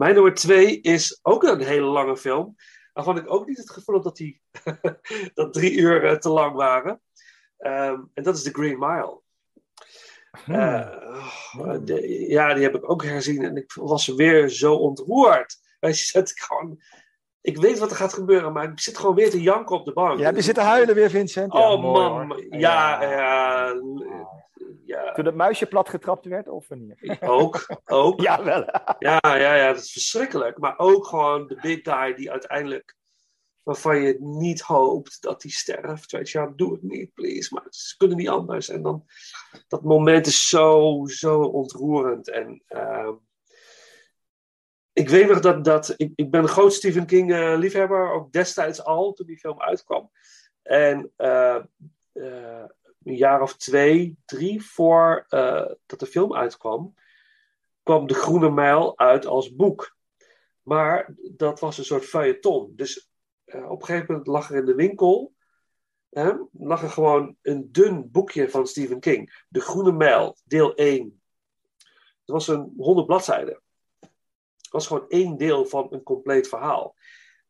[SPEAKER 6] Mijn nummer twee is ook een hele lange film. Waarvan ik ook niet het gevoel heb dat die dat drie uur eh, te lang waren. Ehm, en dat is The Green Mile.
[SPEAKER 5] Hmm.
[SPEAKER 6] Eh, oh, de- ja, die heb ik ook herzien en ik was weer zo ontroerd. Weet je, zet ik gewoon. Ik weet wat er gaat gebeuren, maar ik zit gewoon weer te janken op de bank.
[SPEAKER 5] Je hebt je zitten huilen weer, Vincent. Ja,
[SPEAKER 6] Oh
[SPEAKER 5] mooi,
[SPEAKER 6] man,
[SPEAKER 5] hoor.
[SPEAKER 6] ja, ja, ja,
[SPEAKER 5] Toen het muisje plat getrapt werd, of wanneer?
[SPEAKER 6] ook, ook.
[SPEAKER 5] Ja, wel.
[SPEAKER 6] Ja, ja, ja, dat is verschrikkelijk. Maar ook gewoon de big guy die uiteindelijk, waarvan je niet hoopt dat hij sterft. Weet je, ja, doe het niet, please. Maar ze kunnen niet anders. En dan, dat moment is zo, zo ontroerend. En ehm, ik weet nog dat, dat ik, ik ben een groot Stephen King eh, liefhebber, ook destijds al, toen die film uitkwam. En eh, een jaar of twee, drie voor eh, dat de film uitkwam, kwam De Groene Mijl uit als boek. Maar dat was een soort feuilleton. Dus eh, op een gegeven moment lag er in de winkel hè, lag er gewoon een dun boekje van Stephen King. De Groene Mijl, deel 1. Het was een 100 bladzijden. Het was gewoon één deel van een compleet verhaal.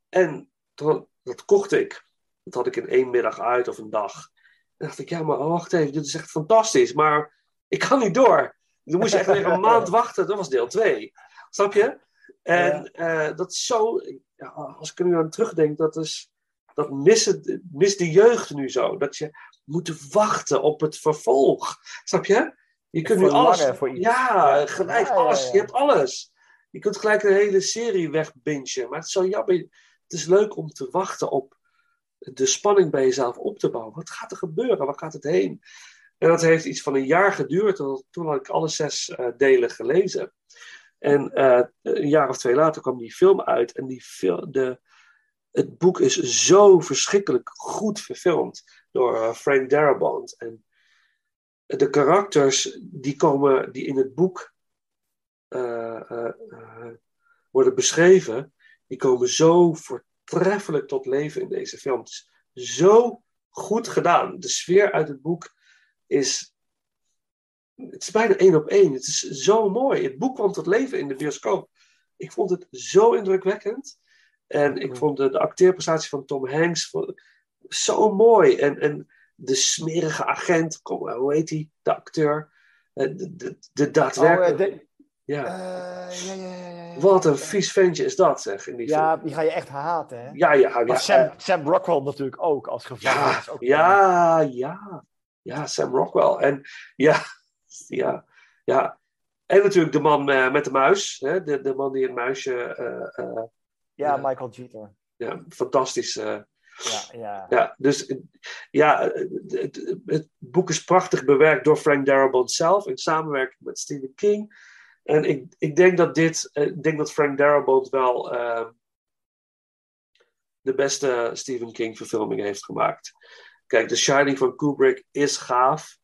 [SPEAKER 6] En dat kocht ik. Dat had ik in één middag uit of een dag. Dacht ik, ja, maar wacht even, dit is echt fantastisch. Maar ik kan niet door. Toen moest je echt weer een maand wachten. Dat was deel 2. Snap je? En eh, dat is zo... Ja, als ik er nu aan terugdenk, dat is... Dat mist, mist de jeugd nu zo. Dat je moet wachten op het vervolg. Snap je? Je kunt nu alles...
[SPEAKER 5] voor iets.
[SPEAKER 6] Ja, gelijk
[SPEAKER 5] Ja,
[SPEAKER 6] alles. Je hebt alles. Je kunt gelijk een hele serie wegbingen. Maar het is zo jammer. Het is leuk om te wachten op de spanning bij jezelf op te bouwen. Wat gaat er gebeuren? Waar gaat het heen? En dat heeft iets van een jaar geduurd. Toen had ik alle zes uh, delen gelezen. En uh, een jaar of twee later kwam die film uit. En die film, de, het boek is zo verschrikkelijk goed verfilmd door uh, Frank Darabont. En de karakters die, komen, die in het boek worden beschreven, die komen zo voortreffelijk tot leven in deze film. Het is zo goed gedaan. De sfeer uit het boek is. Het is bijna één op één. Het is zo mooi. Het boek kwam tot leven in de bioscoop. Ik vond het zo indrukwekkend. En ik vond de, de acteerprestatie van Tom Hanks zo mooi. En, en de smerige agent, kom, hoe heet hij, de acteur? Eh, de, de, de daadwerkelijke.
[SPEAKER 5] Oh, ja. Uh, ja, ja, ja,
[SPEAKER 6] Wat een vies ventje is dat, zeg. In die
[SPEAKER 5] ja,
[SPEAKER 6] film.
[SPEAKER 5] die ga je echt haten, hè?
[SPEAKER 6] Ja, ja. ja
[SPEAKER 5] Sam,
[SPEAKER 6] uh,
[SPEAKER 5] Sam Rockwell natuurlijk ook, als gevangenis.
[SPEAKER 6] Ja,
[SPEAKER 5] ook
[SPEAKER 6] ja, ja. Ja, Sam Rockwell. En ja, ja, ja. En natuurlijk de man uh, met de muis. Hè? De, de man die het muisje...
[SPEAKER 5] ja, Michael Jeter.
[SPEAKER 6] Ja, fantastisch.
[SPEAKER 5] ja, ja.
[SPEAKER 6] ja, dus ja, het, het, het, boek is prachtig bewerkt door Frank Darabont zelf in samenwerking met Stephen King. En ik, ik denk dat dit, ik denk dat Frank Darabont wel uh, de beste Stephen King verfilming heeft gemaakt. Kijk, The Shining van Kubrick is gaaf,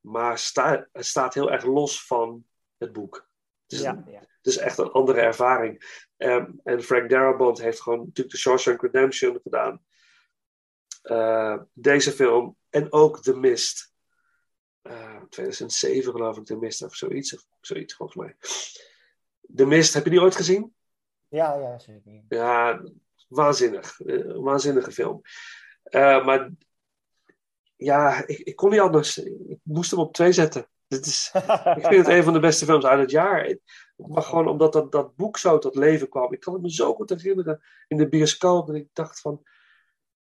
[SPEAKER 6] maar sta, het staat heel erg los van het boek. Het is,
[SPEAKER 5] ja, ja.
[SPEAKER 6] het is echt een andere ervaring. Um, en Frank Darabont heeft gewoon natuurlijk The Shawshank Redemption gedaan. Uh, deze film en ook The Mist. Uh, 2007 geloof ik, The Mist of zoiets, of zoiets volgens mij. The Mist, heb je die ooit gezien?
[SPEAKER 5] Ja, ja, zeker.
[SPEAKER 6] Ja, waanzinnig. Uh, waanzinnige film. Uh, maar ja, ik, ik, kon niet anders. Ik moest hem op twee zetten. Dit is, ik vind het een van de beste films uit het jaar. Maar gewoon omdat dat, dat boek zo tot leven kwam. Ik kan het me zo goed herinneren in de bioscoop. Dat ik dacht van,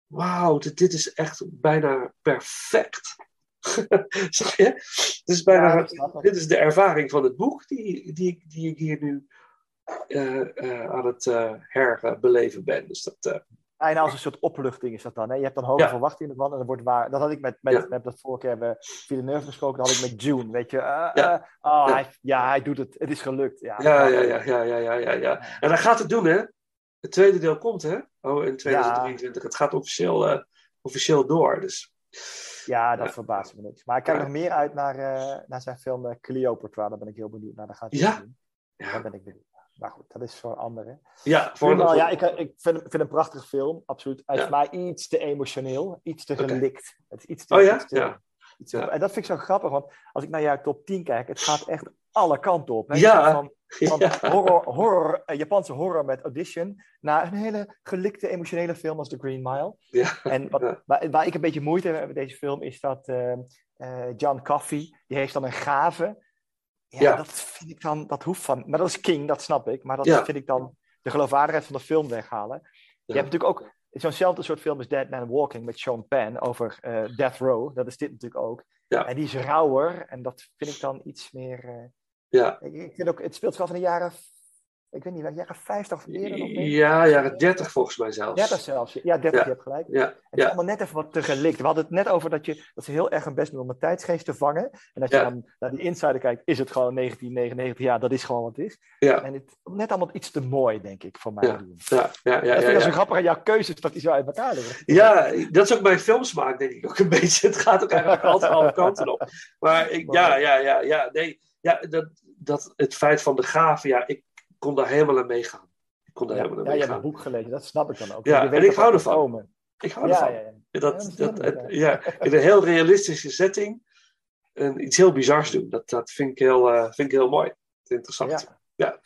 [SPEAKER 6] wauw, dit, dit is echt bijna perfect. Zag je? Dus bijna, dit is de ervaring van het boek die, die, die ik hier nu eh, eh, aan het uh, herbeleven ben. Dus dat,
[SPEAKER 5] En als een soort opluchting is dat dan. Hè? Je hebt dan hoge verwachtingen ervan en dat wordt waar. Dat had ik met, met, met dat vorige keer hebben Villeneuve gesproken, dat had ik met June. Weet je,
[SPEAKER 6] ja.
[SPEAKER 5] Oh, Hij, ja, hij doet het. Het is gelukt. Ja,
[SPEAKER 6] ja, ja, ja, ja, ja, ja, ja. En hij gaat het doen, hè? Het tweede deel komt, hè? Oh, in 2023. Het gaat officieel, officieel door. Dus.
[SPEAKER 5] Ja, dat
[SPEAKER 6] Ja.
[SPEAKER 5] verbaast me niks. Maar ik kijk
[SPEAKER 6] Ja.
[SPEAKER 5] nog meer uit naar, eh, naar zijn film eh, Cleopatra. Daar ben ik heel benieuwd naar. Daar gaat hij
[SPEAKER 6] Ja.
[SPEAKER 5] doen. Daar ben ik benieuwd naar. Maar goed, dat is voor een andere.
[SPEAKER 6] ja, voor
[SPEAKER 5] ja, ik, ik vind, vind een prachtige film, absoluut.
[SPEAKER 6] Ja.
[SPEAKER 5] voor mij iets te emotioneel, iets te gelikt. Het is iets te,
[SPEAKER 6] Oh ja?
[SPEAKER 5] iets te-
[SPEAKER 6] Ja.
[SPEAKER 5] iets te-
[SPEAKER 6] Ja.
[SPEAKER 5] En dat vind ik zo grappig, want als ik naar jouw top 10 kijk, het gaat echt alle kanten op. hè.
[SPEAKER 6] Ja.
[SPEAKER 5] Van, van horror, horror, eh, Japanse horror met Audition naar een hele gelikte emotionele film als The Green Mile.
[SPEAKER 6] Ja.
[SPEAKER 5] En wat, waar, waar ik een beetje moeite heb met deze film is dat eh, eh, John Coffey, die heeft dan een gave. Ja,
[SPEAKER 6] Ja.
[SPEAKER 5] dat vind ik dan, dat hoeft van. Maar dat is King, dat snap ik. Maar dat
[SPEAKER 6] Ja.
[SPEAKER 5] vind ik dan de geloofwaardigheid van de film weghalen. Je hebt natuurlijk ook zo'nzelfde soort film als Dead Man Walking met Sean Penn over Death Row. Dat is dit natuurlijk ook.
[SPEAKER 6] Ja.
[SPEAKER 5] En die is rauwer en dat vind ik dan iets meer.
[SPEAKER 6] Ja.
[SPEAKER 5] ik, ik vind ook, het speelt zich af in de jaren. Ik weet niet, jaren 50 of eerder nog? ik.
[SPEAKER 6] ja, jaren 30 volgens mij zelfs.
[SPEAKER 5] 30 zelfs. Ja, 30,
[SPEAKER 6] Ja.
[SPEAKER 5] je hebt gelijk.
[SPEAKER 6] Ja,
[SPEAKER 5] Het is
[SPEAKER 6] ja,
[SPEAKER 5] allemaal net even wat te gelikt. We hadden het net over dat, je, dat ze heel erg hun best doen om een tijdsgeest te vangen. En als je dan naar die insider kijkt, is het gewoon 1999. Ja, dat is gewoon wat het is.
[SPEAKER 6] ja,
[SPEAKER 5] En het net allemaal iets te mooi, denk ik, voor mij.
[SPEAKER 6] Ja. ja, ja, ja,
[SPEAKER 5] dat ik zo
[SPEAKER 6] ja.
[SPEAKER 5] grappig aan jouw keuzes, dat die zo uit elkaar liggen.
[SPEAKER 6] Ja, dat is ook mijn filmsmaak, denk ik ook een beetje. Het gaat ook eigenlijk altijd alle kanten op. Maar ik, ja, ja, ja, ja, nee. Ja, dat, dat het feit van de gave, ja, ik kon daar helemaal aan meegaan. Ik kon daar
[SPEAKER 5] ja,
[SPEAKER 6] helemaal
[SPEAKER 5] meegaan.
[SPEAKER 6] Ja,
[SPEAKER 5] je hebt een boek gelezen, dat snap ik dan ook.
[SPEAKER 6] Ja, en ik hou ervan. Ik hou ervan.
[SPEAKER 5] Ja,
[SPEAKER 6] dat, dat,
[SPEAKER 5] dat
[SPEAKER 6] ja, in een heel realistische setting iets heel bizars doen. Dat, dat vind, ik heel, eh, vind ik heel mooi. Interessant.
[SPEAKER 5] Ja.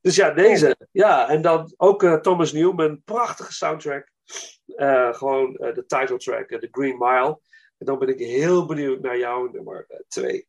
[SPEAKER 6] Dus ja, deze. Ja, en dan ook uh, Thomas Newman. Prachtige soundtrack. Eh, gewoon de title track, de Green Mile. En dan ben ik heel benieuwd naar jouw nummer twee.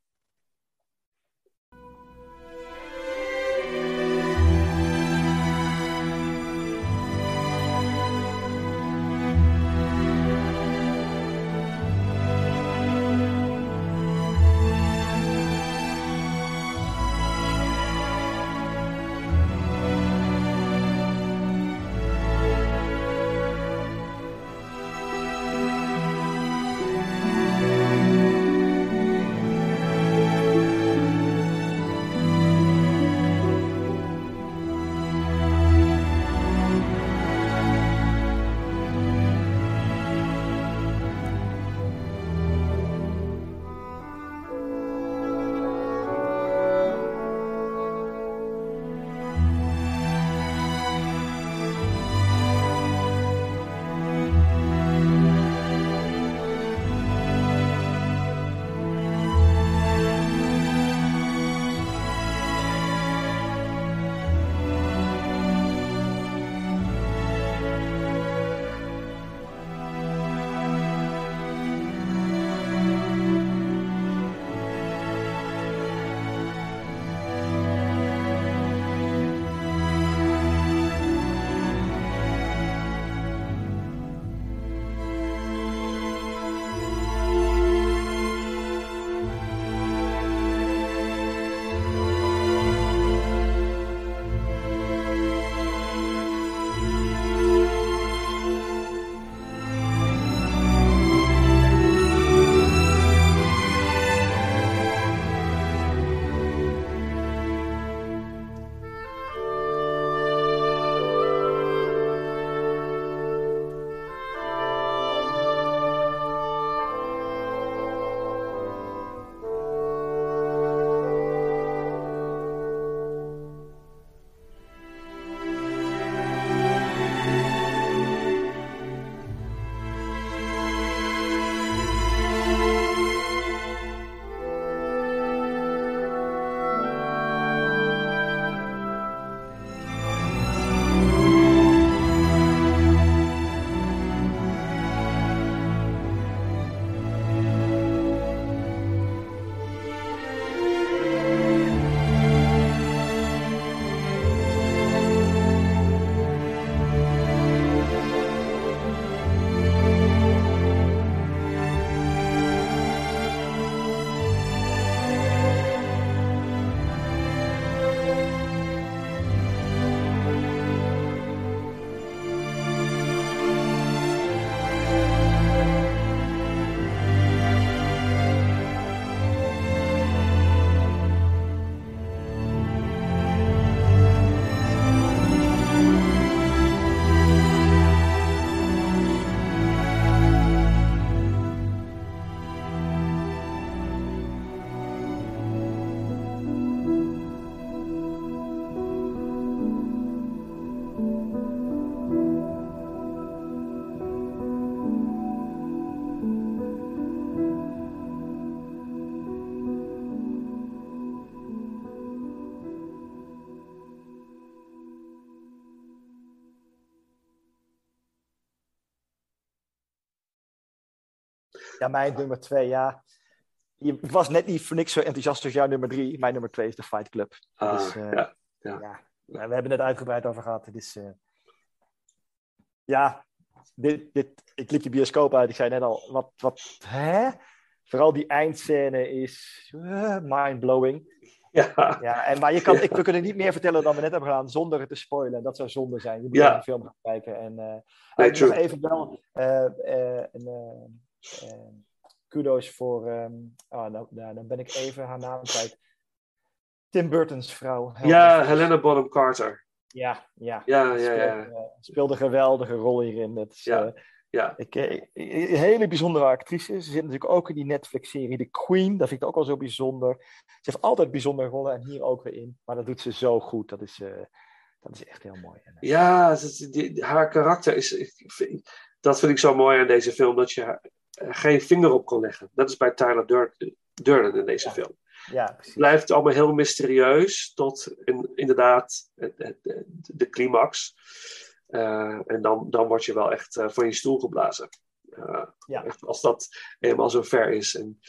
[SPEAKER 5] Ja, mijn nummer twee, ja. Je, ik was net niet voor niks zo enthousiast als jouw nummer drie. Mijn nummer twee is de Fight Club.
[SPEAKER 6] Ah,
[SPEAKER 5] Dus, eh,
[SPEAKER 6] ja.
[SPEAKER 5] ja. we hebben het uitgebreid over gehad. Het is, eh, ja, dit, dit, ik liep die bioscoop uit. Ik zei net al, wat, wat, hè? Vooral die eindscène is uh, mind-blowing.
[SPEAKER 6] Ja.
[SPEAKER 5] Ja, en, maar je kan, ik, we kunnen niet meer vertellen dan we net hebben gedaan, zonder het te spoilen. Dat zou zonde zijn. Je moet
[SPEAKER 6] Ja.
[SPEAKER 5] naar de film gaan kijken. En, eh
[SPEAKER 6] Nee,
[SPEAKER 5] nog even wel eh, eh, een, eh, eh, kudos voor, ehm, ah, nou, nou, dan ben ik even haar naam kwijt. Tim Burton's vrouw.
[SPEAKER 6] Ja. Helena Bonham Carter.
[SPEAKER 5] Ja, ja.
[SPEAKER 6] Ja, ja,
[SPEAKER 5] Speelde,
[SPEAKER 6] ja.
[SPEAKER 5] eh, speelde een geweldige rol hierin. Het is,
[SPEAKER 6] Ja.
[SPEAKER 5] eh,
[SPEAKER 6] Ja.
[SPEAKER 5] ik, eh, een hele bijzondere actrice. Ze zit natuurlijk ook in die Netflix-serie The Queen. Dat vind ik ook al zo bijzonder. Ze heeft altijd bijzondere rollen en hier ook weer in. Maar dat doet ze zo goed. Dat is, eh, dat is echt heel mooi. Eh,
[SPEAKER 6] Ja, die- haar karakter is. Dat vind ik zo mooi aan deze film, dat je geen vinger op kon leggen. Dat is bij Tyler Dur- Durden in deze
[SPEAKER 5] Ja.
[SPEAKER 6] film.
[SPEAKER 5] ja,
[SPEAKER 6] Het
[SPEAKER 5] precies.
[SPEAKER 6] blijft allemaal heel mysterieus tot in- inderdaad de, de climax. Eh, en dan, dan word je wel echt eh, van je stoel geblazen. Eh,
[SPEAKER 5] Ja.
[SPEAKER 6] Als dat eenmaal zo ver is. En,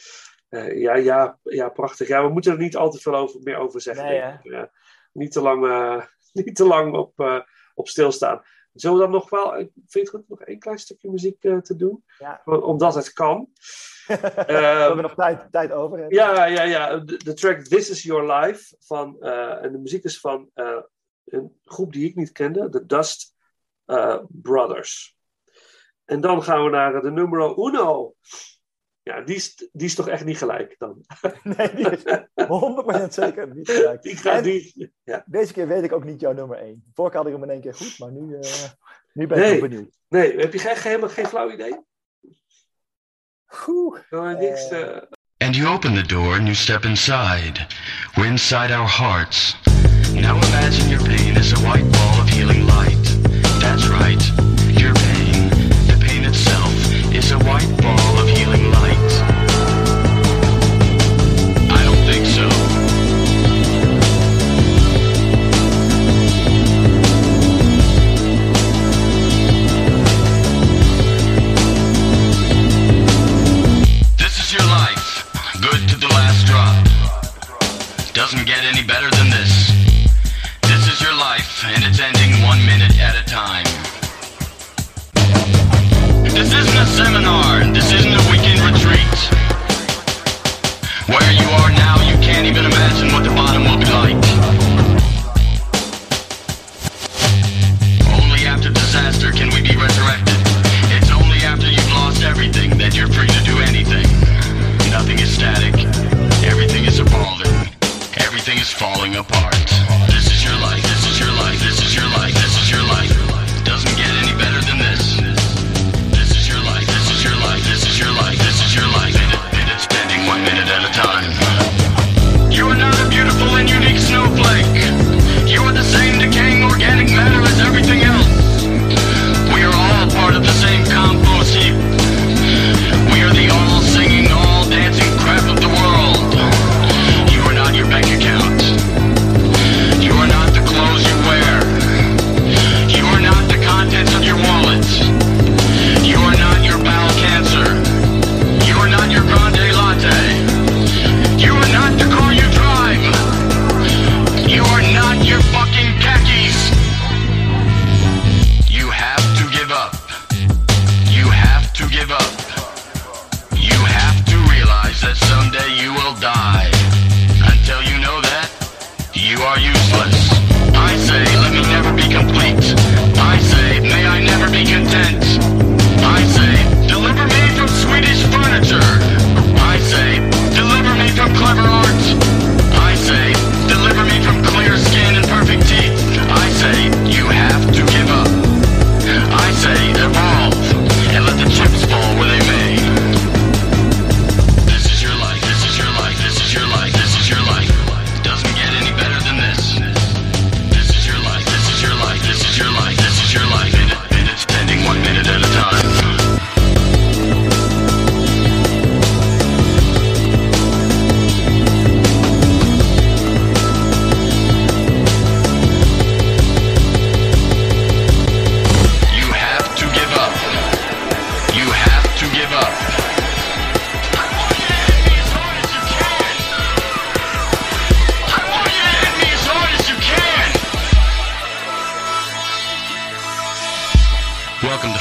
[SPEAKER 6] eh, ja, ja, ja, prachtig. Ja, we moeten er niet al te veel over, meer over zeggen.
[SPEAKER 5] Nee,
[SPEAKER 6] niet, te lang, eh, niet te lang op, eh, op stilstaan. Zullen we dan nog wel, ik vind het goed, nog één klein stukje muziek eh, te doen?
[SPEAKER 5] Ja.
[SPEAKER 6] Omdat het kan.
[SPEAKER 5] we hebben nog tijd, tijd over. hè?
[SPEAKER 6] Ja, ja, ja. De, de track This Is Your Life. Van, eh, en de muziek is van eh, een groep die ik niet kende. De Dust eh, Brothers. En dan gaan we naar de numero uno. Ja, die is, die is toch echt niet gelijk dan.
[SPEAKER 5] Nee, die is 100% zeker niet gelijk.
[SPEAKER 6] Die gaat die. Ja.
[SPEAKER 5] Deze keer weet ik ook niet jouw nummer 1. Vorige keer had ik hem in één keer goed, maar nu, eh, nu ben ik
[SPEAKER 6] Nee.
[SPEAKER 5] benieuwd.
[SPEAKER 6] Nee, heb je geen, helemaal geen flauw idee?
[SPEAKER 5] Oeh,
[SPEAKER 6] Nou, niks, eh,
[SPEAKER 7] And you open the door and you step inside. We're inside our hearts. Now imagine your pain as a white ball of healing light. That's right, your pain. The pain itself is a white ball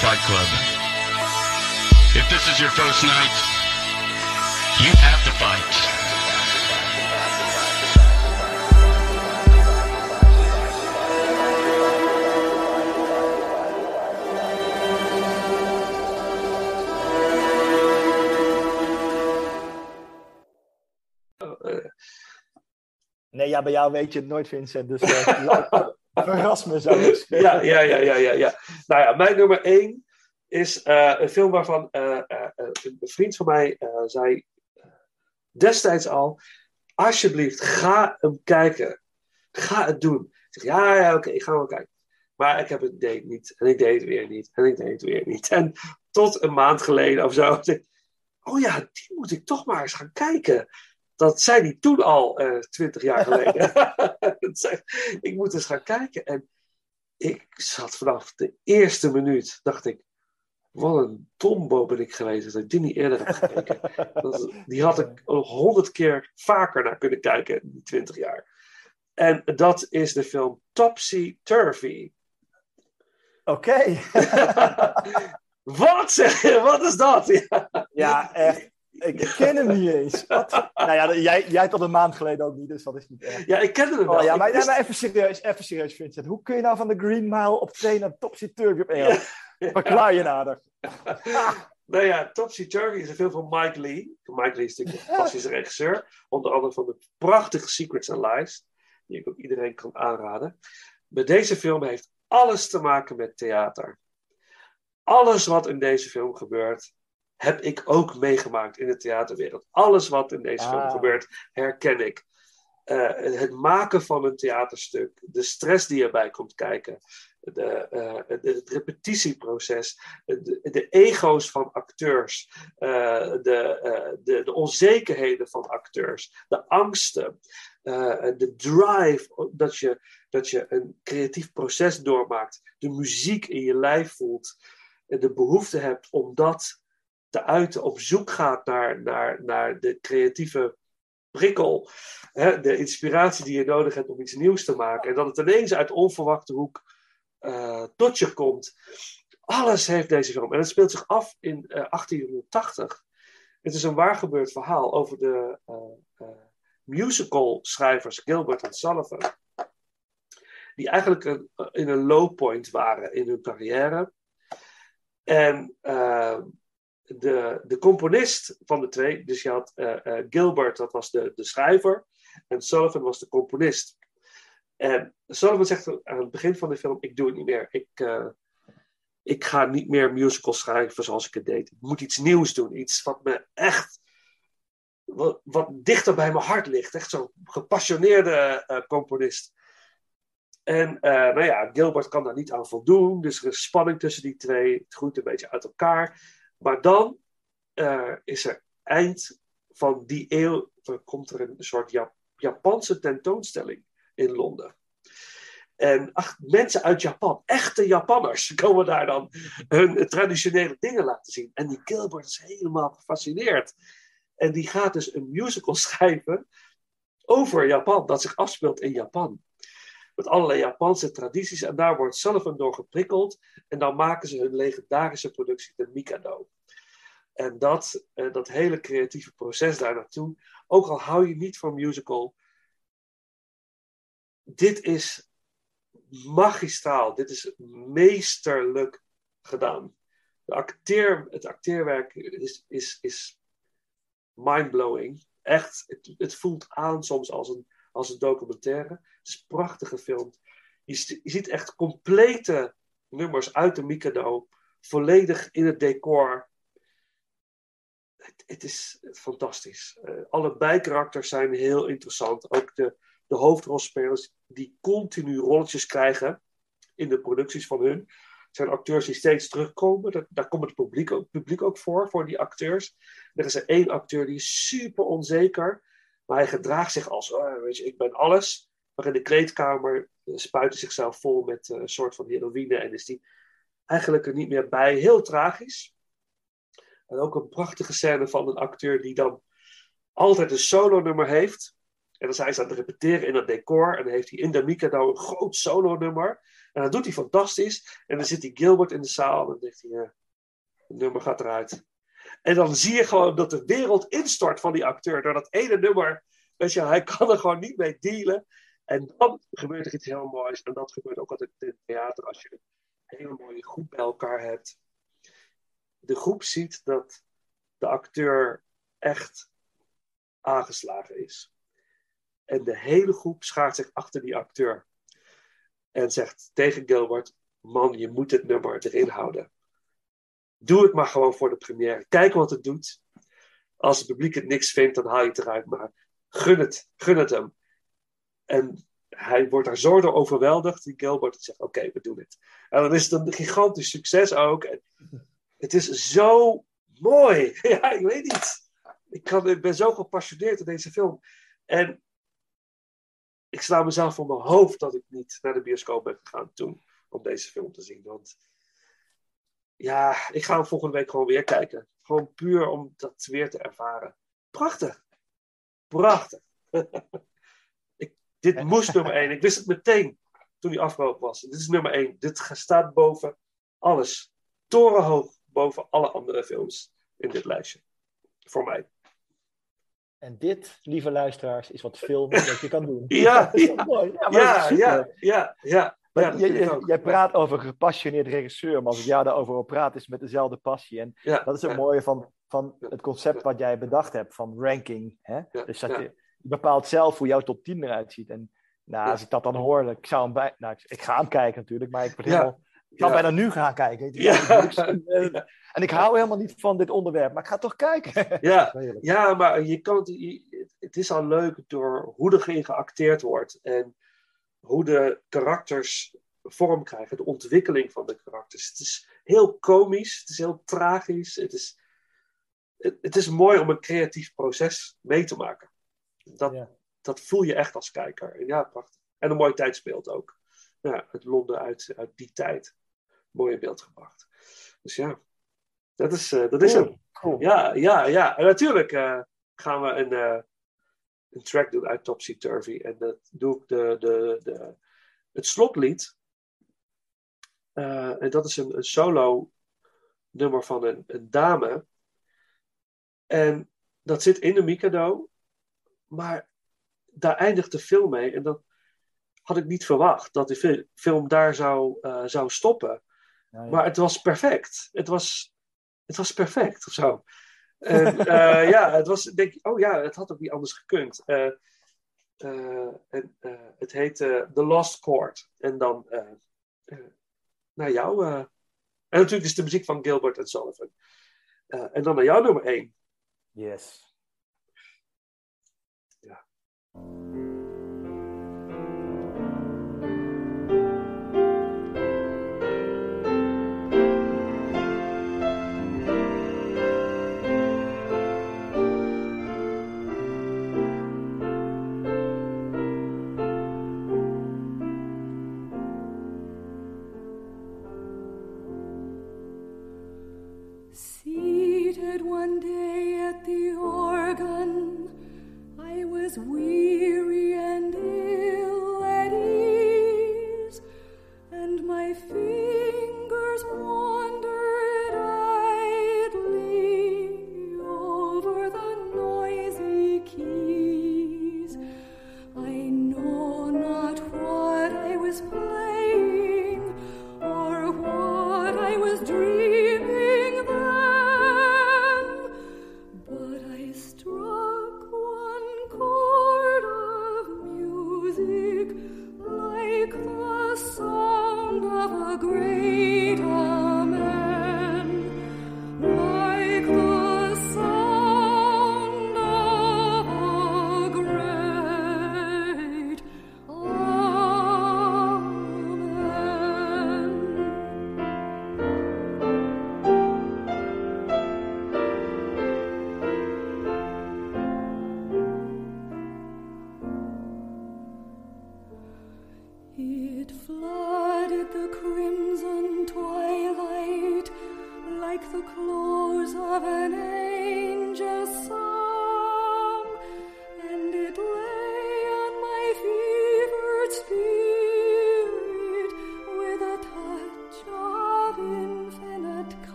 [SPEAKER 7] Fight Club. If this is your first night, you have to fight.
[SPEAKER 5] Nee, ja, bij jou weet je het nooit, Vincent. Dus uh, verras eens.
[SPEAKER 6] ja, ja, ja, ja, ja, ja. Nou ja, mijn nummer één is uh, een film waarvan uh, een vriend van mij zei destijds al: Alsjeblieft, ga hem kijken. Ga het doen. Ik zeg: Ja, ja, oké, ik ga wel kijken. Maar ik heb het deed niet. En ik deed het weer niet. En ik deed het weer niet. En tot een maand geleden of zo. Oh ja, die moet ik toch maar eens gaan kijken. Dat zei hij toen al, twintig jaar geleden. ik moet eens gaan kijken. En ik zat vanaf de eerste minuut, dacht ik, wat een tombo ben ik geweest dat ik die niet eerder heb gekeken. dat, die had ik honderd keer vaker naar kunnen kijken in die twintig jaar. En dat is de film Topsy Turvy.
[SPEAKER 5] Oké.
[SPEAKER 6] Wat zeg je? Wat is dat?
[SPEAKER 5] Ja echt. Ik ken hem niet eens. Wat? Nou ja, jij, jij tot een maand geleden ook niet, dus dat is niet erg.
[SPEAKER 6] Ja, ik kende hem wel.
[SPEAKER 5] Oh, ja, maar, maar, even serieus, even serieus, Vincent. Hoe kun je nou van de Green Mile op twee naar Topsy Turvy op één? Ja. Verklaar je nader.
[SPEAKER 6] nou ja, Topsy Turvy is een film van Mike Lee. Mike Lee is natuurlijk een fantastische regisseur. Onder andere van de prachtige Secrets and Lies. Die ik ook iedereen kan aanraden. Maar deze film heeft alles te maken met theater. Alles wat in deze film gebeurt, heb ik ook meegemaakt in de theaterwereld. Alles wat in deze film
[SPEAKER 5] Ah.
[SPEAKER 6] gebeurt, herken ik. Eh, het maken van een theaterstuk, de stress die erbij komt kijken, de, eh, het repetitieproces, de, de ego's van acteurs, eh, de, de, de onzekerheden van acteurs, de angsten, de drive dat je, dat je een creatief proces doormaakt, de muziek in je lijf voelt, en de behoefte hebt om dat te uiten, op zoek gaat naar, naar, naar de creatieve prikkel, hè, de inspiratie die je nodig hebt om iets nieuws te maken, en dat het ineens uit onverwachte hoek eh, tot je komt. Alles heeft deze film. En het speelt zich af in eh, 1880. Het is een waargebeurd verhaal over de eh, eh, musical-schrijvers Gilbert en Sullivan. Die eigenlijk in een low point waren in hun carrière. En eh, de, de componist van de twee, dus je had eh, eh, Gilbert, dat was de, de schrijver, en Sullivan was de componist. En Sullivan zegt aan het begin van de film: Ik doe het niet meer. Ik, eh, ik ga niet meer musicals schrijven zoals ik het deed. Ik moet iets nieuws doen. Iets wat me echt. Wat, dichter bij mijn hart ligt. Echt zo'n gepassioneerde componist. En nou ja, Gilbert kan daar niet aan voldoen. Dus er is spanning tussen die twee. Het groeit een beetje uit elkaar. Maar dan eh, is er eind van die eeuw. Komt er een soort Jap- Japanse tentoonstelling in Londen. En ach, mensen uit Japan, echte Japanners, komen daar dan hun traditionele dingen laten zien. En die Gilbert is helemaal gefascineerd. En die gaat dus een musical schrijven over Japan, dat zich afspeelt in Japan. Met allerlei Japanse tradities. En daar wordt Sullivan door geprikkeld. En dan maken ze hun legendarische productie, de Mikado. En dat, eh, dat hele creatieve proces daar naartoe, ook al hou je niet van musical, dit is magistraal. Dit is meesterlijk gedaan. De acteer, het acteerwerk is, is, is mindblowing. Echt, het, het voelt aan soms als een, als een documentaire. Het is prachtig gefilmd. Je, je ziet echt complete nummers uit de Mikado. Volledig in het decor. Het, het is fantastisch. Eh, alle bijkarakters zijn heel interessant. Ook de, de hoofdrolspelers die continu rolletjes krijgen in de producties van hun. Het zijn acteurs die steeds terugkomen. Daar, daar komt het publiek ook, publiek ook voor, voor die acteurs. Er is er één acteur die is super onzeker. Maar hij gedraagt zich als, oh, weet je, ik ben alles. Maar in de kleedkamer eh, spuit hij zichzelf vol met eh, een soort van heroïne. En is die eigenlijk er niet meer bij. Heel tragisch. En ook een prachtige scène van een acteur die dan altijd een solo nummer heeft. En dan zijn ze aan het repeteren in het decor. En dan heeft hij in de Mikado een groot solo-nummer. En dat doet hij fantastisch. En dan zit hij Gilbert in de zaal. En dan denkt hij, ja, het nummer gaat eruit. En dan zie je gewoon dat de wereld instort van die acteur. Door dat ene nummer. Weet je, hij kan er gewoon niet mee dealen. En dan gebeurt er iets heel moois. En dat gebeurt ook altijd in het theater. Als je een hele mooie groep bij elkaar hebt. De groep ziet dat de acteur echt aangeslagen is. En de hele groep schaart zich achter die acteur. En zegt tegen Gilbert: Man, je moet het nummer erin houden. Doe het maar gewoon voor de première. Kijk wat het doet. Als het publiek het niks vindt, dan haal je het eruit. Maar gun het, gun het hem. En hij wordt daar zo door overweldigd, die Gilbert, zegt: Oké, we doen het. En dan is het een gigantisch succes ook. Het is zo mooi. Ja, ik weet niet. Ik, kan, ik ben zo gepassioneerd in deze film. En ik sla mezelf voor mijn hoofd dat ik niet naar de bioscoop ben gegaan toen om deze film te zien. Want ja, ik ga hem volgende week gewoon weer kijken. Gewoon puur om dat weer te ervaren. Prachtig. Prachtig. ik, dit moest nummer één. Ik wist het meteen toen hij afgelopen was. Dit is nummer één. Dit staat boven alles. Torenhoog boven alle andere films in dit lijstje. Voor mij.
[SPEAKER 5] En dit, lieve luisteraars, is wat film dat je kan doen.
[SPEAKER 6] Ja,
[SPEAKER 5] dat is
[SPEAKER 6] ja,
[SPEAKER 5] mooi? Ja, maar
[SPEAKER 6] ja,
[SPEAKER 5] dat is
[SPEAKER 6] ja, ja, ja.
[SPEAKER 5] Maar
[SPEAKER 6] Ja, dat
[SPEAKER 5] jij- praat over gepassioneerd regisseur, maar als ik jou daarover wil praten, is het met dezelfde passie. En
[SPEAKER 6] Ja,
[SPEAKER 5] dat is het
[SPEAKER 6] ja.
[SPEAKER 5] mooie van, van het concept wat jij bedacht hebt, van ranking. Hè? Dus dat je, je bepaalt zelf hoe jouw top 10 eruit ziet. En nou, als ik dat dan hoor, ik, zou hem bij, nou, ik, ik ga hem kijken natuurlijk, maar ik,
[SPEAKER 6] Ja.
[SPEAKER 5] helemaal, ik kan bijna nu gaan kijken. En ik hou helemaal niet van dit onderwerp, maar ik ga toch kijken.
[SPEAKER 6] Ja, ja, maar je kan, het- het is al leuk door hoe er geacteerd wordt en hoe de karakters vorm krijgen, de ontwikkeling van de karakters. Het is heel komisch, het is heel tragisch, het is, het, het is mooi om een creatief proces mee te maken. Dat,
[SPEAKER 5] Ja.
[SPEAKER 6] dat voel je echt als kijker. En ja, prachtig. En een mooie tijd speelt ook. Ja, het Londen uit, uit die tijd. Mooi in beeld gebracht. Dus ja, dat is, eh, dat is
[SPEAKER 5] Cool.
[SPEAKER 6] hem.
[SPEAKER 5] Cool.
[SPEAKER 6] Ja, ja, ja. En natuurlijk eh, gaan we een, eh, een track doen uit Topsy Turvy. En dat doe ik de, de, de, het slotlied. Eh, en dat is een, een solo nummer van een, een dame. En dat zit in de Mikado. Maar daar eindigt de film mee. En dat had ik niet verwacht. Dat de fi- film daar zou, eh, zou stoppen.
[SPEAKER 5] Ja.
[SPEAKER 6] Maar het was perfect. Het was, het was perfect of zo. En, eh, ja, het was, denk ik, oh ja, het had ook niet anders gekund. Eh, eh, en, het heette The Lost Chord. En dan naar jou. en natuurlijk is de muziek van Gilbert en Sullivan. En dan naar jou nummer één.
[SPEAKER 5] Yes.
[SPEAKER 8] Seated one day at the organ, I was weary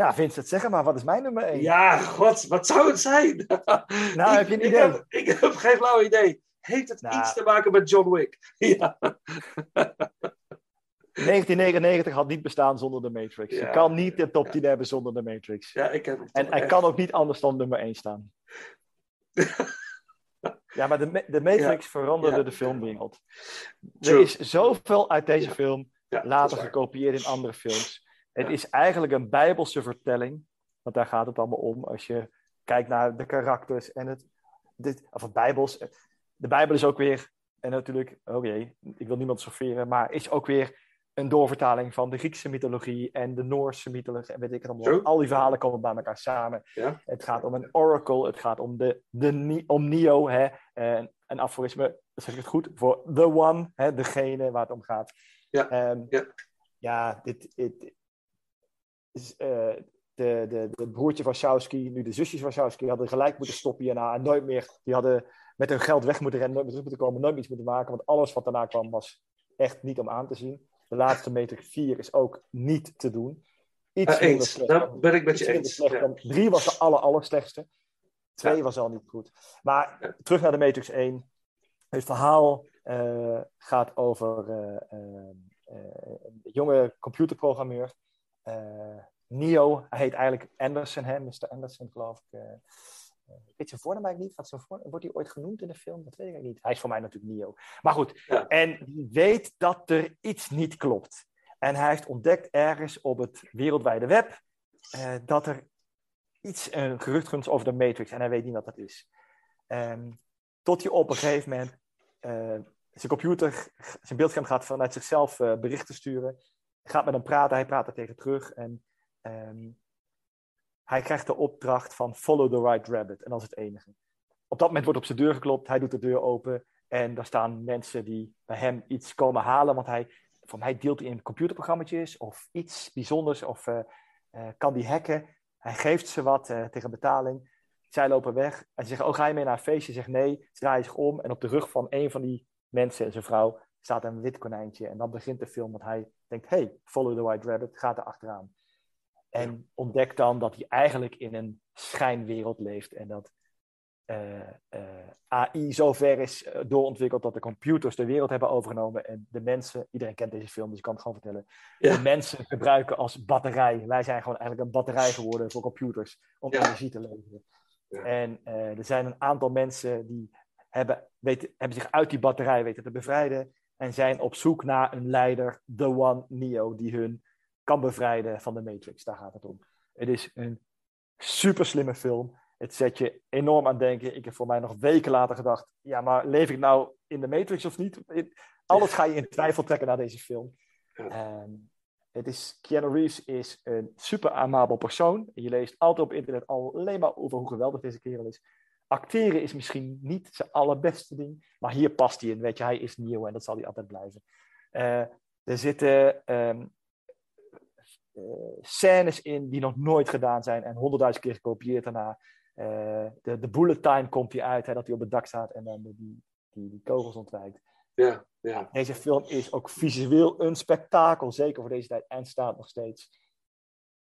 [SPEAKER 5] Ja, Vincent, zeg maar, wat is mijn nummer 1?
[SPEAKER 6] Ja, god, wat zou het zijn?
[SPEAKER 5] Nou, heb je een
[SPEAKER 6] ik,
[SPEAKER 5] idee?
[SPEAKER 6] heb, ik heb geen flauw idee. Heeft het
[SPEAKER 5] Nou.
[SPEAKER 6] iets te maken met John Wick? Ja.
[SPEAKER 5] 1999 had niet bestaan zonder de Matrix. Je kan niet de top
[SPEAKER 6] ja.
[SPEAKER 5] 10 hebben zonder de Matrix.
[SPEAKER 6] ja, ik heb het
[SPEAKER 5] En hij
[SPEAKER 6] echt-
[SPEAKER 5] kan ook niet anders dan nummer 1 staan. Ja, maar de, de Matrix veranderde de filmwereld. Er is zoveel uit deze film later gekopieerd in andere films. Het
[SPEAKER 6] Ja.
[SPEAKER 5] is eigenlijk een bijbelse vertelling. Want daar gaat het allemaal om. Als je kijkt naar de karakters en het... Dit, of het bijbels. De bijbel is ook weer... En natuurlijk, oh jee, ik wil niemand sorteren. Maar is ook weer een doorvertaling van de Griekse mythologie en de Noorse mythologie. En weet ik het allemaal. Al die verhalen komen bij elkaar samen.
[SPEAKER 6] Ja.
[SPEAKER 5] Het gaat om een oracle. Het gaat om, de, de, om Neo. Hè, en een aforisme, zeg ik het goed, voor the one. Hè, degene waar het om gaat.
[SPEAKER 6] Ja.
[SPEAKER 5] Ehm,
[SPEAKER 6] Ja.
[SPEAKER 5] ja, dit, dit de, de, de broertje Wachowski, nu de zusjes van Wachowski, hadden gelijk moeten stoppen hierna. En nooit meer, die hadden met hun geld weg moeten rennen, nooit meer terug moeten komen, nooit meer iets moeten maken. Want alles wat daarna kwam was echt niet om aan te zien. De laatste Matrix 4 is ook niet te doen. Iets
[SPEAKER 6] Eh, eens,
[SPEAKER 5] slecht
[SPEAKER 6] daar ben ik met je eens. Ja.
[SPEAKER 5] Drie was de aller, aller slechtste. Twee
[SPEAKER 6] Ja.
[SPEAKER 5] was al niet goed. Maar
[SPEAKER 6] Ja.
[SPEAKER 5] terug naar de Matrix 1. Het verhaal eh, gaat over eh, eh, eh, een jonge computerprogrammeur. Eh, Neo, hij heet eigenlijk Anderson, hè? Mr. Anderson geloof ik. eh. Eh, ik weet zijn voornaam eigenlijk niet. Wat zijn voor... Wordt hij ooit genoemd in de film? Dat weet ik eigenlijk niet. Hij is voor mij natuurlijk Neo. Maar goed,
[SPEAKER 6] Ja.
[SPEAKER 5] en die weet dat er iets niet klopt. En hij heeft ontdekt ergens op het wereldwijde web eh, dat er iets, een gerucht komt over de Matrix. En hij weet niet wat dat is. Ehm, tot hij op een gegeven moment eh, zijn computer, zijn beeldscherm gaat vanuit zichzelf eh, berichten sturen. Gaat met hem praten, hij praat er tegen terug. En ehm, hij krijgt de opdracht van follow the right rabbit. En dat is het enige. Op dat moment wordt op zijn deur geklopt, hij doet de deur open. En daar staan mensen die bij hem iets komen halen. Want hij, voor mij deelt in computerprogramma's of iets bijzonders. Of eh, eh, kan die hacken. Hij geeft ze wat eh, tegen betaling. Zij lopen weg. En ze zeggen, oh ga je mee naar een feestje? Zegt nee. Ze draaien zich om. En op de rug van een van die mensen en zijn vrouw staat een wit konijntje. En dan begint de film dat hij denkt, hey, follow the white rabbit. Gaat er achteraan. En ontdekt dan dat hij eigenlijk in een schijnwereld leeft. En dat eh, eh, AI zo ver is eh, doorontwikkeld dat de computers de wereld hebben overgenomen. En de mensen, iedereen kent deze film, dus ik kan het gewoon vertellen.
[SPEAKER 6] Ja.
[SPEAKER 5] De mensen gebruiken als batterij. Wij zijn gewoon eigenlijk een batterij geworden voor computers om
[SPEAKER 6] Ja.
[SPEAKER 5] energie te leveren.
[SPEAKER 6] Ja.
[SPEAKER 5] En er zijn een aantal mensen die hebben, weten, hebben zich uit die batterij weten te bevrijden. En zijn op zoek naar een leider, The One Neo, die hun kan bevrijden van de Matrix. Daar gaat het om. Het is een super slimme film. Het zet je enorm aan denken. Ik heb voor mij nog weken later gedacht, ja, maar leef ik nou in de Matrix of niet? Alles ga je in twijfel trekken naar deze film. Ehm, het is, Keanu Reeves is een super amabel persoon. Je leest altijd op internet alleen maar over hoe geweldig deze kerel is. Acteren is misschien niet zijn allerbeste ding, maar hier past hij in. Weet je, hij is nieuw en dat zal hij altijd blijven. Eh, er zitten eh, scènes in die nog nooit gedaan zijn en honderdduizend keer gekopieerd daarna. Eh, de, de bullet time komt hij uit, hè, dat hij op het dak staat en dan die, die, die kogels ontwijkt.
[SPEAKER 6] Ja, ja.
[SPEAKER 5] Deze film is ook visueel een spektakel, zeker voor deze tijd, en staat nog steeds.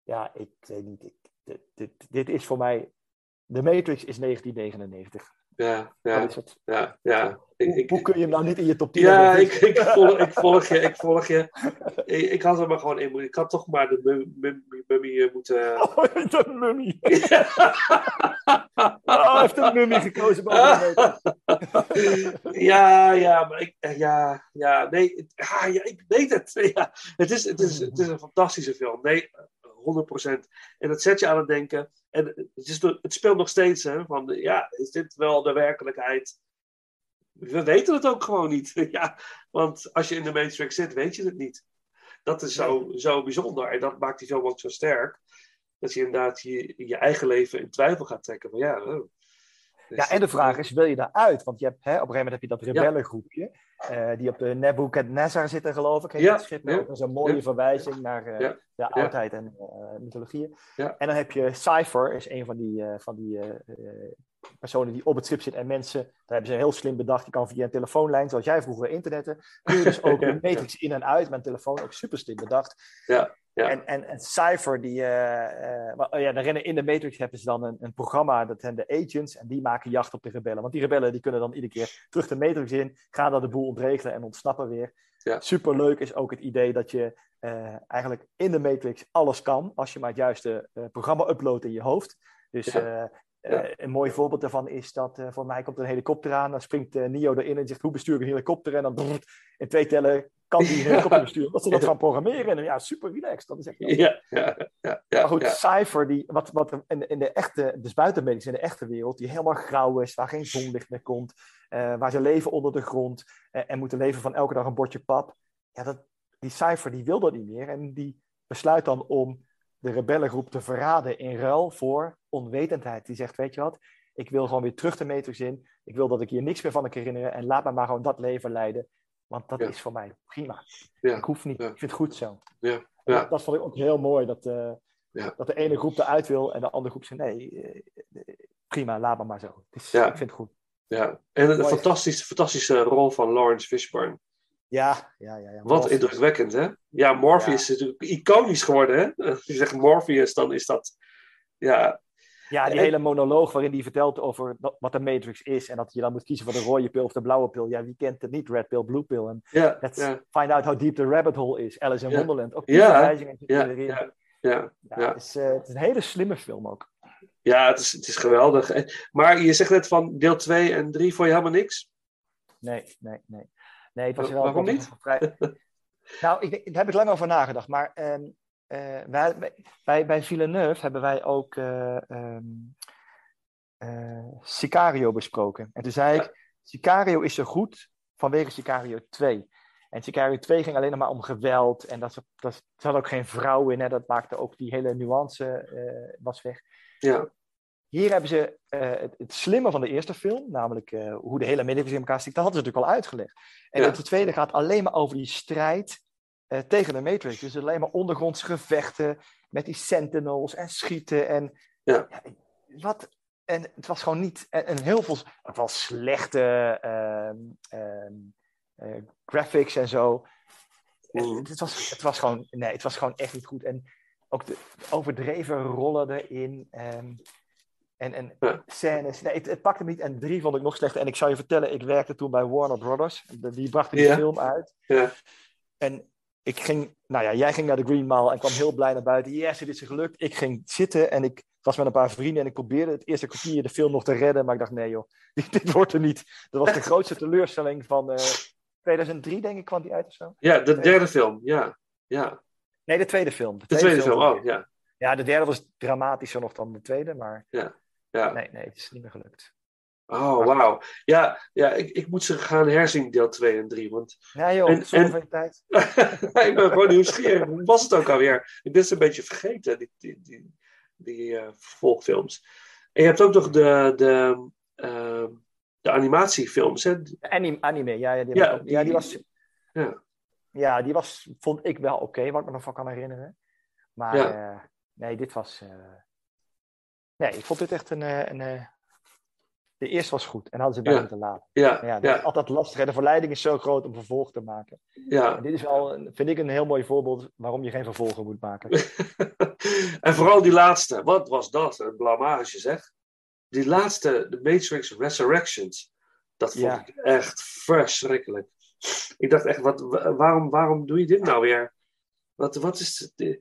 [SPEAKER 5] Ja, ik weet niet. Ik, dit, dit, dit is voor mij. The Matrix is 1999.
[SPEAKER 6] Ja, ja,
[SPEAKER 5] het.
[SPEAKER 6] ja, ja. Ik,
[SPEAKER 5] Hoe,
[SPEAKER 6] ik,
[SPEAKER 5] hoe kun je hem nou niet in je top 10
[SPEAKER 6] ja, ik, ik, volg, ik volg je, ik volg je. Ik, ik had er maar gewoon in moeten. Ik had toch maar de mum- mum- mummy eh, moeten...
[SPEAKER 5] Oh, de mummy. Oh, hij heeft een mummy gekozen boven de
[SPEAKER 6] ja, ja, maar ik, eh, ja, ja, nee, ah, ja, ik weet het. Ja, het, is, het, is, het is een fantastische film. Nee, 100%. En het zet je aan het denken. En het, is, het speelt nog steeds, hè, van, ja, is dit wel de werkelijkheid? We weten het ook gewoon niet. Ja, want als je in de Matrix zit, weet je het niet. Dat is zo, zo bijzonder. En dat maakt die film ook zo sterk. Dat je inderdaad je, je eigen leven in twijfel gaat trekken. Van, ja,
[SPEAKER 5] Ja, en de vraag is, wil je daaruit? Want je hebt, hè, op een gegeven moment heb je dat rebellengroepje, eh, die op de Nebuchadnezzar zitten, geloof ik. Heet
[SPEAKER 6] Ja,
[SPEAKER 5] het schip,
[SPEAKER 6] ja,
[SPEAKER 5] ook een mooie
[SPEAKER 6] ja.
[SPEAKER 5] verwijzing naar eh,
[SPEAKER 6] Ja,
[SPEAKER 5] de oudheid en eh, mythologieën.
[SPEAKER 6] Ja.
[SPEAKER 5] En dan heb je Cypher, is een van die, eh, van die eh, eh, personen die op het schip zit. En mensen, daar hebben ze heel slim bedacht, je kan via een telefoonlijn, zoals jij vroeger internetten, kun je dus ook
[SPEAKER 6] Ja,
[SPEAKER 5] een matrix in en uit met een telefoon, ook super slim bedacht.
[SPEAKER 6] Ja, ja.
[SPEAKER 5] En, en, en Cypher, die, maar, oh ja, in de Matrix hebben ze dan een, een programma, dat zijn de agents, en die maken jacht op de rebellen. Want die rebellen die kunnen dan iedere keer terug de Matrix in, gaan dan de boel ontregelen en ontsnappen weer.
[SPEAKER 6] Ja.
[SPEAKER 5] Superleuk is ook het idee dat je eh, eigenlijk in de Matrix alles kan, als je maar het juiste programma uploadt in je hoofd. Dus
[SPEAKER 6] Ja.
[SPEAKER 5] Eh,
[SPEAKER 6] Ja.
[SPEAKER 5] een mooi voorbeeld daarvan is dat eh, voor mij komt er een helikopter aan, dan springt eh, Neo erin en zegt hoe bestuur ik een helikopter en dan brrrt, in twee tellen kan die een helikopter besturen. Dat ze dat gaan programmeren en ja, super relaxed. Dat is echt
[SPEAKER 6] Ja, ja, ja, ja.
[SPEAKER 5] maar goed. Cypher, die, wat, wat in, in de echte, dus buiten in de echte wereld, die helemaal grauw is, waar geen zonlicht meer komt, waar ze leven onder de grond en moeten leven van elke dag een bordje pap. Ja, dat, die Cypher die wil dat niet meer en die besluit dan om de rebellengroep te verraden in ruil voor onwetendheid. Die zegt, weet je wat, ik wil gewoon weer terug de Matrix in, ik wil dat ik hier niks meer van kan herinneren en laat me maar gewoon dat leven leiden, want dat
[SPEAKER 6] Ja.
[SPEAKER 5] is voor mij prima.
[SPEAKER 6] Ja.
[SPEAKER 5] Ik hoef niet,
[SPEAKER 6] Ja.
[SPEAKER 5] ik vind het goed zo.
[SPEAKER 6] Ja.
[SPEAKER 5] Dat, dat vond ik ook heel mooi. Dat, eh, dat de ene groep eruit wil en de andere groep zegt: nee, eh, prima, laat maar maar zo. Ik vind het goed.
[SPEAKER 6] Ja, en een fantastische, fantastische rol van Lawrence Fishburne.
[SPEAKER 5] Ja, ja, ja. ja.
[SPEAKER 6] Wat indrukwekkend, hè? Ja, Morpheus is natuurlijk iconisch geworden, hè? Als je zegt Morpheus, dan is dat... Ja,
[SPEAKER 5] Ja, die
[SPEAKER 6] En-
[SPEAKER 5] hele monoloog waarin hij vertelt over wat de Matrix is en dat je dan moet kiezen voor de rode pil of de blauwe pil. Ja, wie kent het niet? Red pill, blue pill. En
[SPEAKER 6] ja,
[SPEAKER 5] let's find out how deep the rabbit hole is. Alice in. Wonderland. Ook die verwijzingen
[SPEAKER 6] ja, ja, ja.
[SPEAKER 5] Ja. Het, is, eh, het is een hele slimme film ook.
[SPEAKER 6] Ja, het is, het is geweldig. Eh, Maar je zegt net van deel 2 en 3 vond je helemaal niks?
[SPEAKER 5] Nee, nee, nee. Nee, het was
[SPEAKER 6] Wa-
[SPEAKER 5] wel...
[SPEAKER 6] waarom niet?
[SPEAKER 5] Vrij... nou, ik, daar heb ik lang over nagedacht. Maar ehm, eh, wij, bij, bij Villeneuve hebben wij ook eh, ehm, eh, Sicario besproken. En toen zei ik, Sicario is zo goed vanwege Sicario 2. En Sicario 2 ging alleen nog maar om geweld. En dat, dat, er zat ook geen vrouw in. Hè, dat maakte ook die hele nuance was weg.
[SPEAKER 6] Ja,
[SPEAKER 5] Hier hebben ze eh, het, het slimme van de eerste film, namelijk eh, hoe de hele Matrix in elkaar stikt, dat hadden ze natuurlijk al uitgelegd. En
[SPEAKER 6] Ja.
[SPEAKER 5] de tweede gaat alleen maar over die strijd eh, tegen de Matrix. Dus alleen maar ondergrondse gevechten met die Sentinels en schieten en
[SPEAKER 6] Ja.
[SPEAKER 5] wat. En het was gewoon niet. En, en heel veel. Ook wel slechte ehm, ehm, eh, graphics en zo. En. Het, het was, het was gewoon. Nee, het was gewoon echt niet goed. En ook de overdreven rollen erin. ehm, en, en
[SPEAKER 6] Ja.
[SPEAKER 5] scènes. Nee, het, het pakte me niet. En drie vond ik nog slechter. En ik zou je vertellen, ik werkte toen bij Warner Brothers. Die brachten die
[SPEAKER 6] Ja.
[SPEAKER 5] film uit.
[SPEAKER 6] ja,
[SPEAKER 5] En ik ging, nou ja, jij ging naar de Green Mile en kwam heel blij naar buiten. Yes, het is er gelukt. Ik ging zitten en ik was met een paar vrienden en ik probeerde het eerste kwartier de film nog te redden. Maar ik dacht, nee joh, dit, dit wordt er niet. Dat was de grootste teleurstelling van eh 2003, denk ik, kwam die uit of zo.
[SPEAKER 6] ja, de derde film. Ja, ja.
[SPEAKER 5] Nee, de tweede film.
[SPEAKER 6] De tweede film, oh, ja.
[SPEAKER 5] Ja, de derde was dramatischer nog dan de tweede, maar...
[SPEAKER 6] Ja. Ja.
[SPEAKER 5] Nee, nee, het is niet meer gelukt.
[SPEAKER 6] Oh, wauw. Ja, ja ik, ik moet ze gaan herzien, deel 2 en 3. Want
[SPEAKER 5] Ja joh,
[SPEAKER 6] En- en-
[SPEAKER 5] van je tijd.
[SPEAKER 6] ik ben gewoon nieuwsgierig. Hoe was het ook alweer? Ik ben ze een beetje vergeten, die, die, die, die eh, vervolgfilms. En je hebt ook nog de, de, ehm, de animatiefilms. Hè?
[SPEAKER 5] Anime, anime ja, ja, die,
[SPEAKER 6] Ja,
[SPEAKER 5] ook- ja, die
[SPEAKER 6] die-
[SPEAKER 5] was...
[SPEAKER 6] ja.
[SPEAKER 5] Ja, die was, vond ik wel oké, wat ik me nog van kan herinneren. Maar
[SPEAKER 6] Ja.
[SPEAKER 5] eh, nee, dit was... Nee, ik vond dit echt een... eh, een eh, De eerste was goed en hadden ze bij
[SPEAKER 6] Ja.
[SPEAKER 5] moeten laten.
[SPEAKER 6] Ja,
[SPEAKER 5] Maar ja, dat
[SPEAKER 6] ja,
[SPEAKER 5] is altijd lastig. Hè? De verleiding is zo groot om vervolg te maken.
[SPEAKER 6] ja.
[SPEAKER 5] En dit is wel, een- vind ik, een heel mooi voorbeeld waarom je geen vervolgen moet maken.
[SPEAKER 6] en vooral die laatste. Wat was dat? Een blamage, zeg. Die laatste, de Matrix Resurrections. Dat vond
[SPEAKER 5] Ja.
[SPEAKER 6] ik echt verschrikkelijk. Ik dacht echt, wat, wa- waarom, waarom doe je dit nou weer? Wat, wat is het?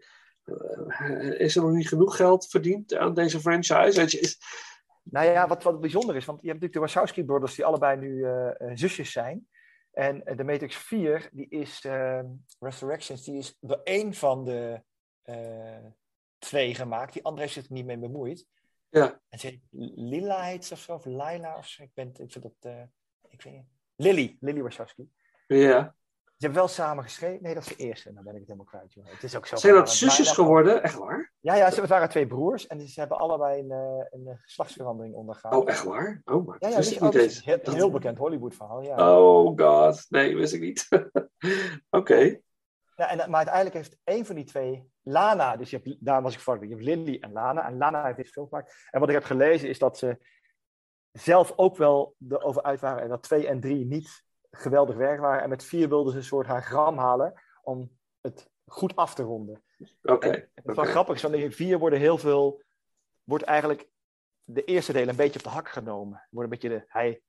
[SPEAKER 6] Is er nog niet genoeg geld verdiend aan deze franchise? Is,
[SPEAKER 5] Nou ja, wat, wat bijzonder is, want je hebt natuurlijk de Wachowski brothers die allebei nu eh, eh, zusjes zijn. En eh, de Matrix 4, die is, eh, Resurrections, die is door één van de twee gemaakt. Die andere heeft zich er niet mee bemoeid.
[SPEAKER 6] Ja.
[SPEAKER 5] En ze heet Lila heet ze of zo, of Laila of zo. Ik, ben, ik vind dat, ik weet niet. Lily, Lily Wachowski.
[SPEAKER 6] ja.
[SPEAKER 5] Ze hebben wel samen geschreven. Nee, dat is de eerste. En dan ben ik het helemaal kwijt. Joh. Het is ook zo.
[SPEAKER 6] Zijn dat
[SPEAKER 5] eh,
[SPEAKER 6] zusjes
[SPEAKER 5] bijna-
[SPEAKER 6] geworden? Echt waar?
[SPEAKER 5] Ja, ja, ze waren twee broers. En ze hebben allebei een, eh, een eh, geslachtsverandering ondergaan.
[SPEAKER 6] Oh, echt waar? Oh, maar
[SPEAKER 5] Ja, ja,
[SPEAKER 6] wist ik niet eens.
[SPEAKER 5] een heel,
[SPEAKER 6] Dat-
[SPEAKER 5] een heel bekend Hollywood verhaal. Ja.
[SPEAKER 6] Oh god, nee, wist ik niet. Oké.
[SPEAKER 5] Ja, en, maar uiteindelijk heeft één van die twee, Lana, dus je hebt, daar was ik voor, je hebt Lily en Lana. En Lana heeft deze film gemaakt. En wat ik heb gelezen is dat ze zelf ook wel erover uit waren en dat twee en drie niet geweldig werk waren. En met vier wilden ze een soort haar gram halen om het goed af te ronden.
[SPEAKER 6] Oké.
[SPEAKER 5] Wel
[SPEAKER 6] oké.
[SPEAKER 5] grappig, is, want in vier worden heel veel, wordt eigenlijk de eerste deel een beetje op de hak genomen. Wordt een beetje de, hij,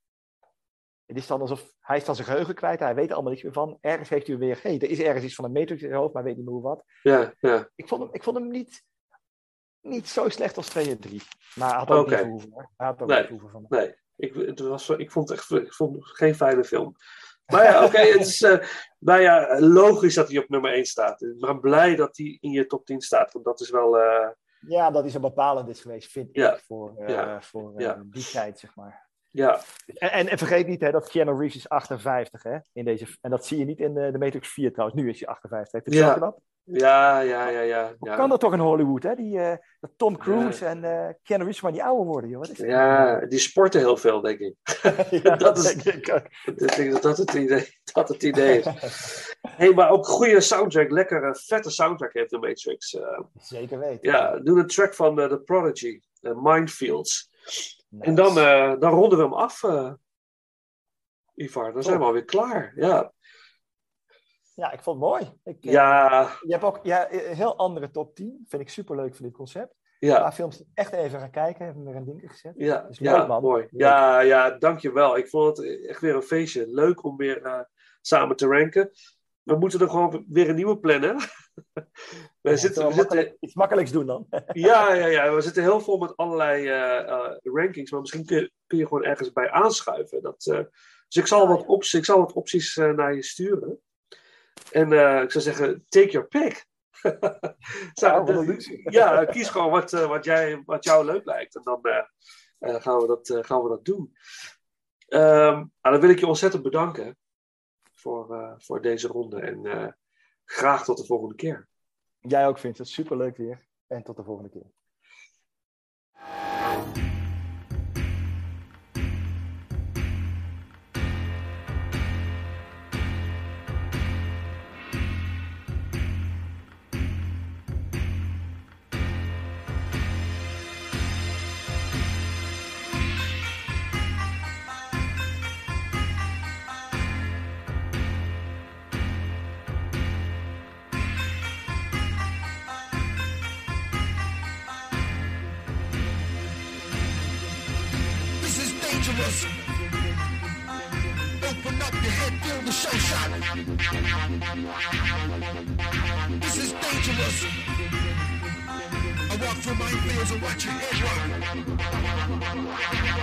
[SPEAKER 5] het is dan alsof, hij is dan zijn geheugen kwijt, hij weet er allemaal niks meer van. Ergens heeft hij weer, hey, er is ergens iets van een matrix in zijn hoofd, maar weet niet meer hoe wat.
[SPEAKER 6] Ja, ja.
[SPEAKER 5] Ik vond hem, ik vond hem niet, niet zo slecht als 2 en 3. Maar hij had ook niet. Hij had ook
[SPEAKER 6] Nee.
[SPEAKER 5] niet gehoeven van mij.
[SPEAKER 6] Nee, ik, het was, ik, vond het echt, ik vond het geen fijne film. Maar ja, oké, het is eh, nou ja, logisch dat hij op nummer 1 staat. Ik ben blij dat hij in je top 10 staat, want dat is wel... eh,
[SPEAKER 5] Ja, dat is een bepalend is geweest, vind
[SPEAKER 6] Ja.
[SPEAKER 5] ik, voor, eh,
[SPEAKER 6] Ja.
[SPEAKER 5] voor eh,
[SPEAKER 6] Ja.
[SPEAKER 5] die tijd, zeg maar.
[SPEAKER 6] ja,
[SPEAKER 5] En, en, en vergeet niet hè, dat Keanu Reeves is 58, hè, in deze, en dat zie je niet in de, de Matrix 4 trouwens. Nu is hij 58. Heeft het
[SPEAKER 6] Ja.
[SPEAKER 5] zelf dat?
[SPEAKER 6] Ja, ja, ja, ja.
[SPEAKER 5] Hoe
[SPEAKER 6] ja.
[SPEAKER 5] kan dat toch in Hollywood, hè? Die, dat Tom Cruise en eh Keanu Reeves maar niet ouder worden, joh. Wat is?
[SPEAKER 6] Ja, die sporten heel veel, denk ik.
[SPEAKER 5] Ja,
[SPEAKER 6] dat is-
[SPEAKER 5] denk ik ook.
[SPEAKER 6] Ik denk dat dat het idee, dat het idee is. hey, maar ook goede soundtrack, lekkere, vette soundtrack heeft de Matrix. eh.
[SPEAKER 5] Zeker weten.
[SPEAKER 6] ja, doe een track van The Prodigy, Minefields.
[SPEAKER 5] Nice.
[SPEAKER 6] En dan, dan ronden we hem af, Ivar. Dan zijn we alweer klaar. Ja,
[SPEAKER 5] Ja, ik vond het mooi. Ik, eh,
[SPEAKER 6] ja,
[SPEAKER 5] Je hebt ook ja, een heel andere top 10. Vind ik superleuk van dit concept.
[SPEAKER 6] Ja.
[SPEAKER 5] paar films echt even gaan kijken. Hebben we er een ding gezet.
[SPEAKER 6] Ja,
[SPEAKER 5] is
[SPEAKER 6] ja
[SPEAKER 5] leuk, man.
[SPEAKER 6] mooi.
[SPEAKER 5] Leuk.
[SPEAKER 6] Ja, ja, dankjewel. Ik vond het echt weer een feestje. Leuk om weer eh, samen te ranken. We moeten er gewoon weer een nieuwe plannen. we
[SPEAKER 5] Ja,
[SPEAKER 6] zitten, we zitten,
[SPEAKER 5] iets makkelijks doen dan.
[SPEAKER 6] ja, ja, ja, we zitten heel vol met allerlei eh, rankings. Maar misschien kun, je- kun je gewoon ergens bij aanschuiven. Dat, dus ik zal,
[SPEAKER 5] Ah,
[SPEAKER 6] wat
[SPEAKER 5] ja.
[SPEAKER 6] opties, ik zal wat opties naar je sturen. En eh, ik zou zeggen, take your pick. Zou-
[SPEAKER 5] Ja,
[SPEAKER 6] ja, kies gewoon wat, eh, wat, jij, wat jou leuk lijkt. En dan eh, gaan, we dat, gaan we dat doen. Ehm, nou, dan wil ik je ontzettend bedanken voor, voor deze ronde. En graag tot de volgende keer.
[SPEAKER 5] Jij ook, Vincent. Superleuk weer. En tot de volgende keer.
[SPEAKER 9] Head, feel the show shot. This is dangerous. I walk through minefields and watch your head rock.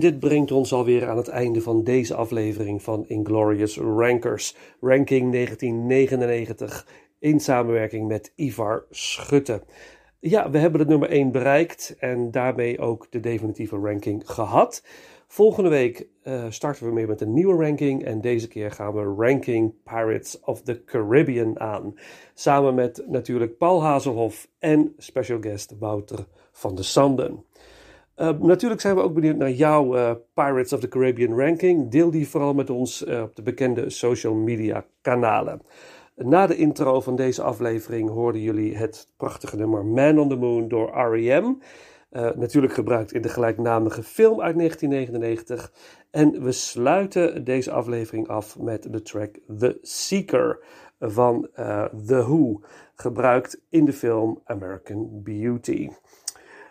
[SPEAKER 6] Dit brengt ons alweer aan het einde van deze aflevering van Inglorious Rankers, ranking 1999, in samenwerking met Ivar Schutte. Ja, we hebben het nummer 1 bereikt en daarmee ook de definitieve ranking gehad. Volgende week eh, starten we weer met een nieuwe ranking en deze keer gaan we Ranking Pirates of the Caribbean aan. Samen met natuurlijk Paul Hazelhoff en special guest Wouter van de Sanden. Uh, natuurlijk zijn we ook benieuwd naar jouw uh, Pirates of the Caribbean ranking. Deel die vooral met ons uh, op de bekende social media kanalen. Na de intro van deze aflevering hoorden jullie het prachtige nummer Man on the Moon door R.E.M. natuurlijk gebruikt in de gelijknamige film uit 1999. En we sluiten deze aflevering af met de track The Seeker van The Who, gebruikt in de film American Beauty.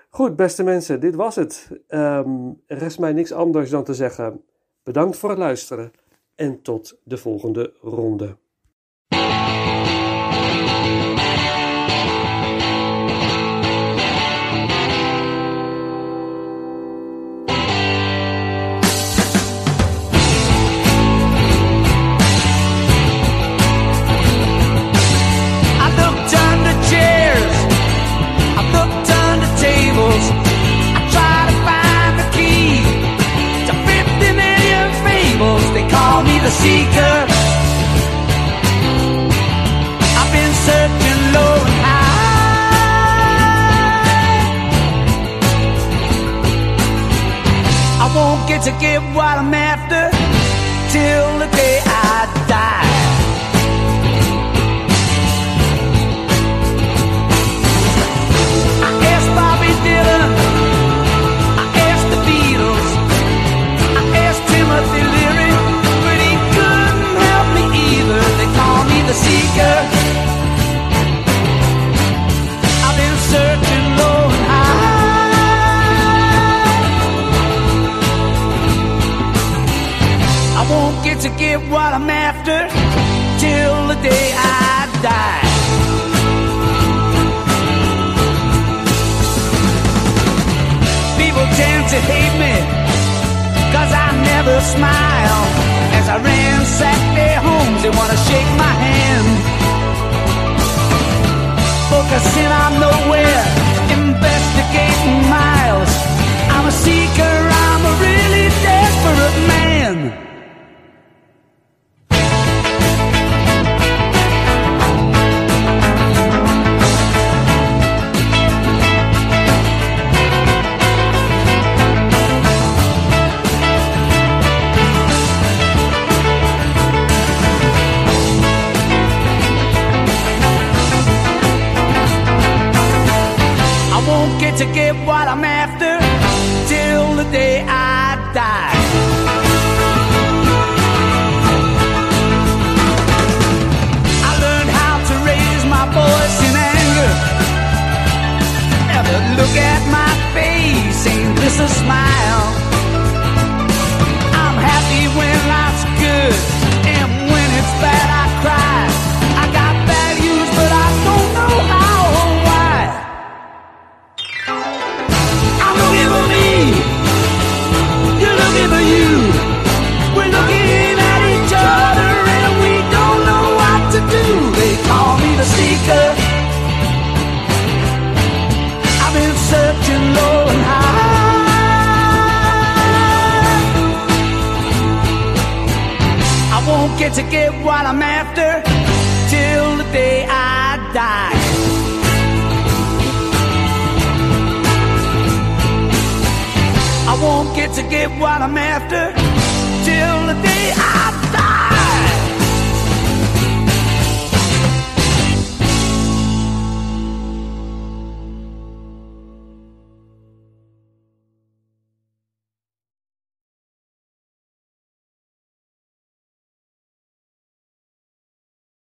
[SPEAKER 6] Goed, beste mensen, dit was het. Um, er rest mij niks anders dan te zeggen: bedankt voor het luisteren en tot de volgende ronde.
[SPEAKER 4] To get what I'm after